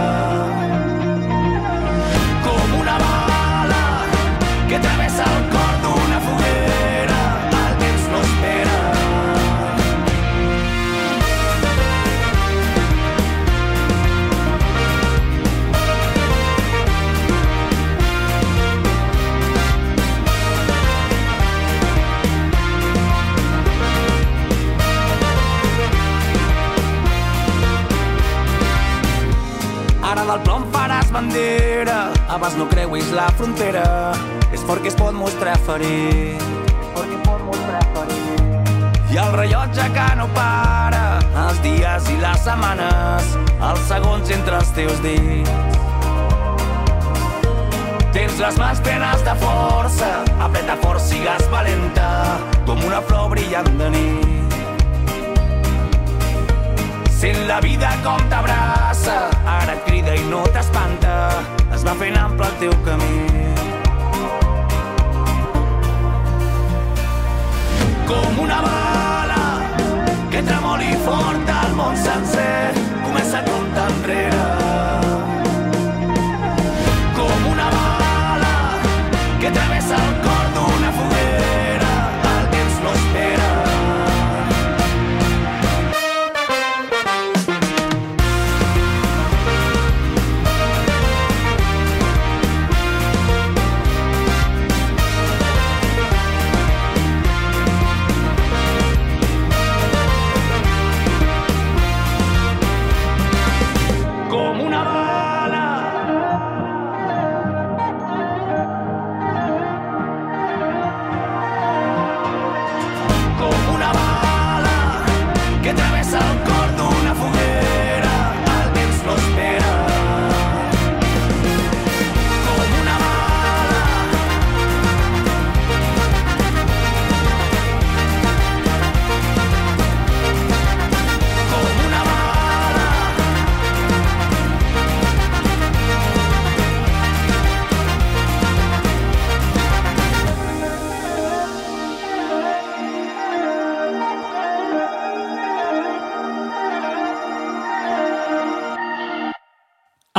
Abans no creuis la frontera. És que es pot mostrar ferit. Es pot mostrar ferit. I el rellotge que no para, els dies i les setmanes, els segons entre els teus dits. Tens les mans plenes de força, apreta fort, sigues valenta, com una flor brillant de nit. Sent la vida com t'abraça, ara et crida i no t'espanta, va fent ample el teu camí. Com una bala que tremoli fort al món sencer, comença a comptar enrere.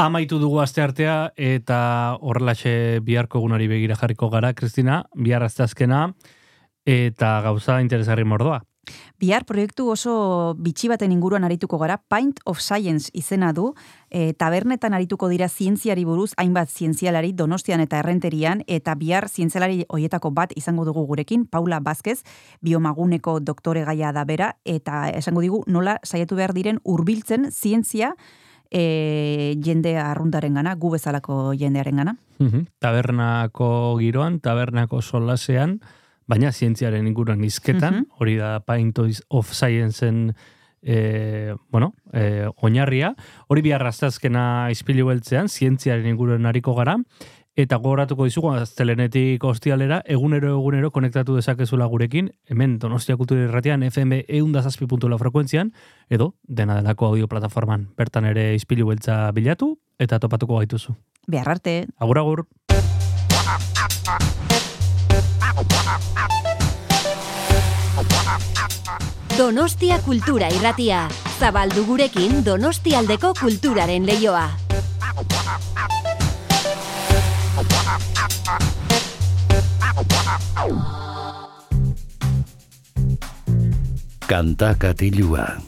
Amaitu dugu asteartea eta horrelaxe biharko egunari begira jarriko gara, Kristina, bihar azkena eta gauza interesgarri mordoa. Bihar proiektu oso bitxi baten inguruan arituko gara, Pint of Science izena du, e, tabernetan arituko dira zientziari buruz, hainbat zientzialari donostian eta errenterian, eta bihar zientzialari hoietako bat izango dugu gurekin, Paula Vázquez, biomaguneko doktore gaia da bera, eta esango digu nola saiatu behar diren hurbiltzen zientzia e, jende arruntaren gana, gu bezalako jendearen gana. Mhm. Tabernako giroan, tabernako solasean, baina zientziaren inguruan izketan, hori da Pint of Scienceen e, bueno, e, oinarria. Hori bihar rastazkena izpilu beltzean, zientziaren inguruan hariko gara, Eta gogoratuko dizugu, aztelenetik ostialera, egunero egunero konektatu dezakezula gurekin, hemen Donostia Kultura Irratian, FM eundazazpi.la frekuentzian, edo dena delako audio plataforman. Bertan ere izpilu beltza bilatu, eta topatuko gaituzu. Behar arte. Agur, agur. Donostia Kultura Irratia. Zabaldu gurekin Donostialdeko kulturaren leioa. Kanta katilua.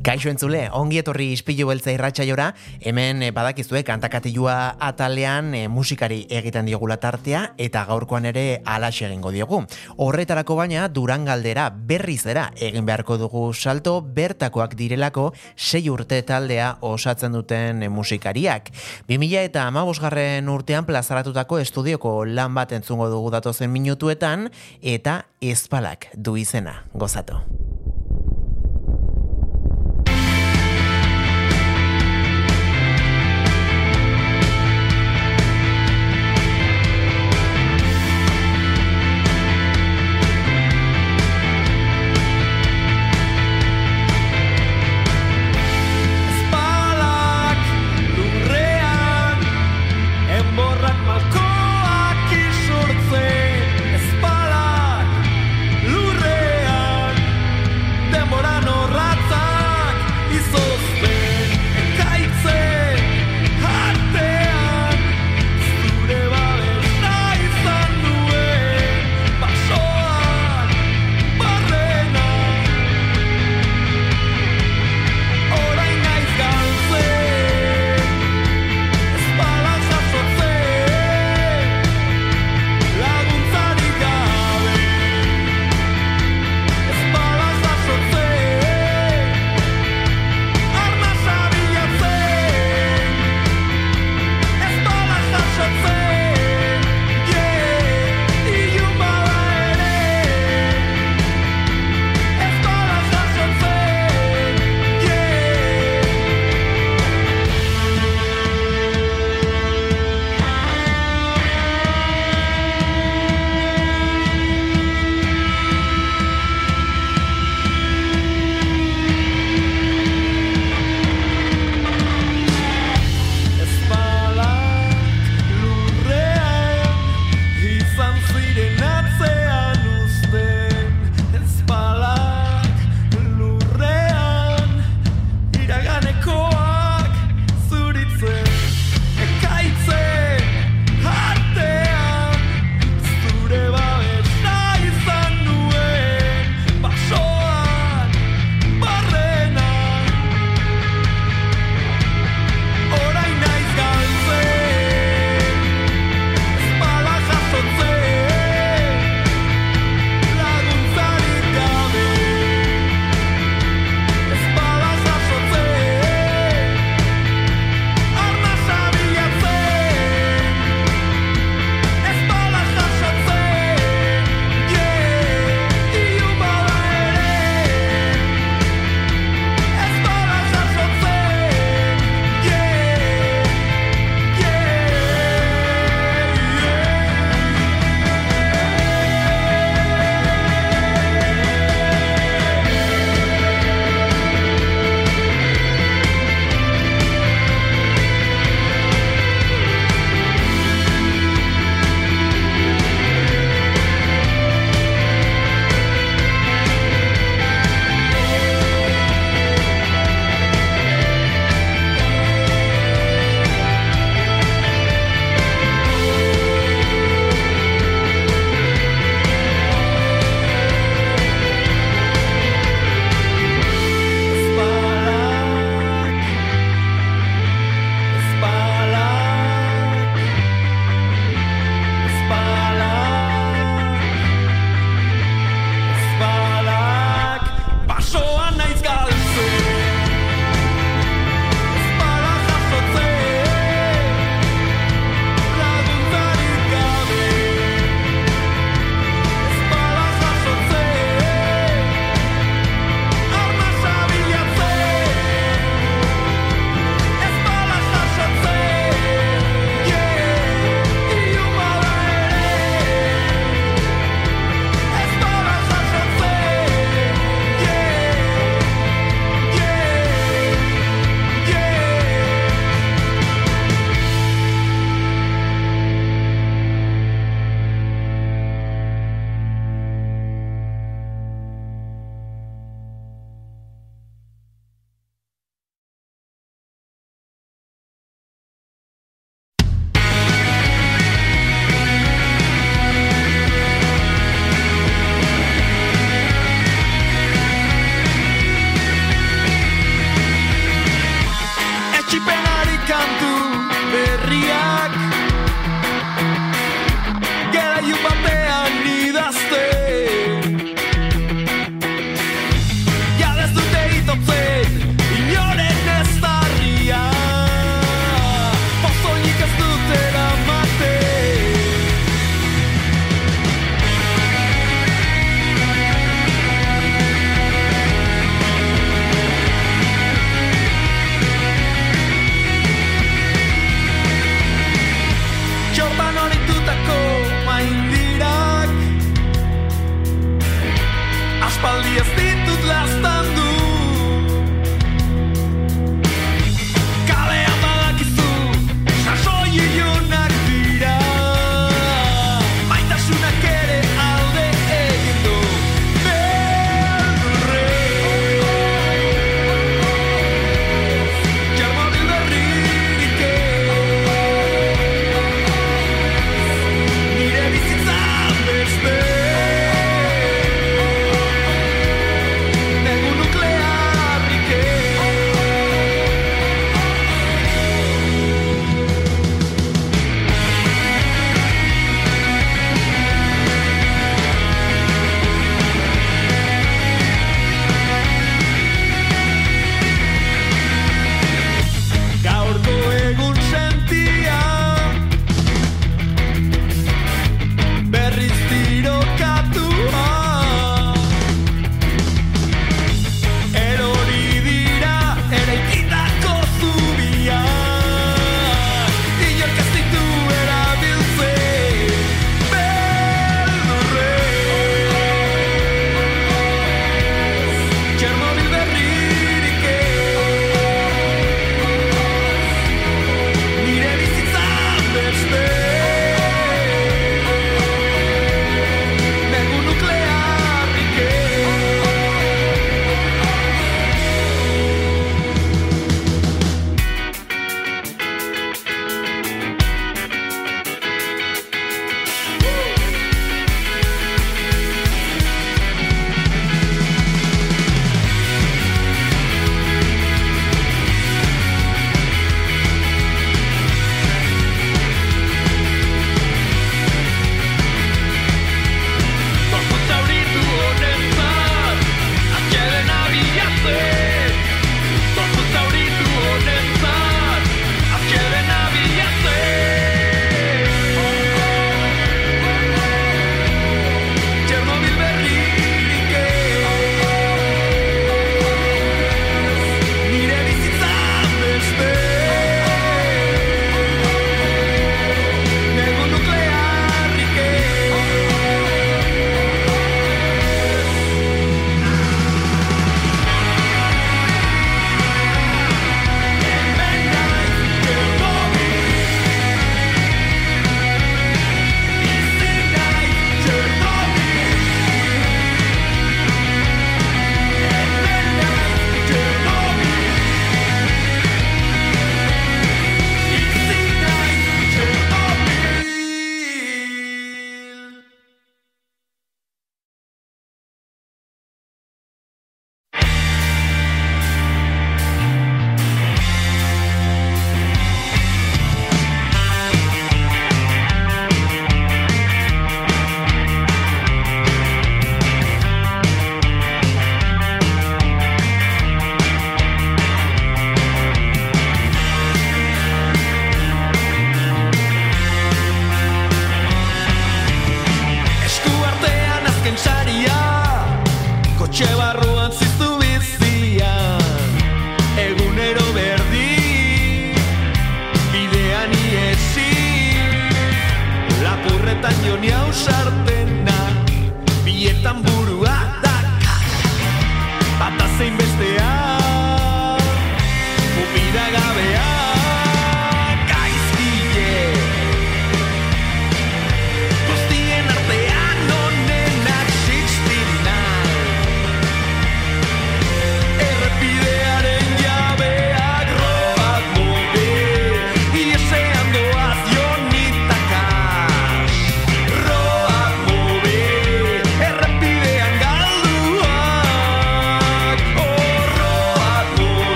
Kaixo entzule, ongi etorri ispilu beltza irratsaiora, hemen eh, badakizue kantakatilua atalean eh, musikari egiten diogula tartea eta gaurkoan ere alaxe egingo diogu. Horretarako baina Durangaldera berrizera egin beharko dugu salto bertakoak direlako sei urte taldea osatzen duten musikariak. 2000 eta amabosgarren urtean plazaratutako estudioko lan bat entzungo dugu datozen minutuetan eta ezpalak du izena, gozatu.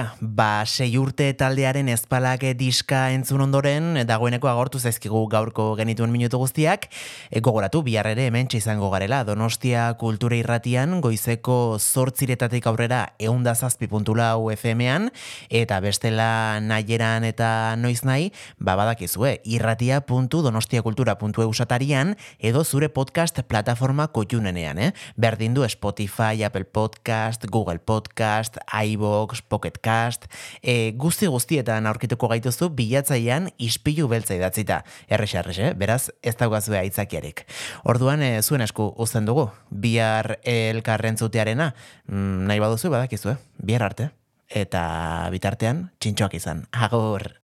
Tira, ba, sei urte taldearen ezpalak diska entzun ondoren, dagoeneko agortu zaizkigu gaurko genituen minutu guztiak, e, gogoratu bihar ere hemen izango garela, Donostia kultura irratian, goizeko zortziretatik aurrera eunda zazpi puntula UFM-ean, eta bestela nahieran eta noiz nahi, ba badakizue, irratia.donostiakultura.eu satarian, edo zure podcast plataforma koiunenean, eh? Berdin du Spotify, Apple Podcast, Google Podcast, iVoox, Pocket Cast, e, guzti guztietan aurkituko gaituzu bilatzaian ispilu beltza idatzita. Errex, errex, eh? beraz ez daugazue aitzakiarik. Orduan, e, zuen esku uzten dugu, bihar elkarren zutearena, mm, nahi baduzu badakizu, eh? bihar arte. Eta bitartean, txintxoak izan. Agur!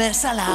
bezala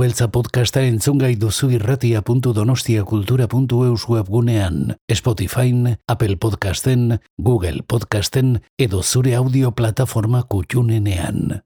beltza podcasta entzungai duzu irratia.donostiakultura.eus webgunean, Spotifyn, Apple Podcasten, Google Podcasten edo zure audio plataforma kutxunenean.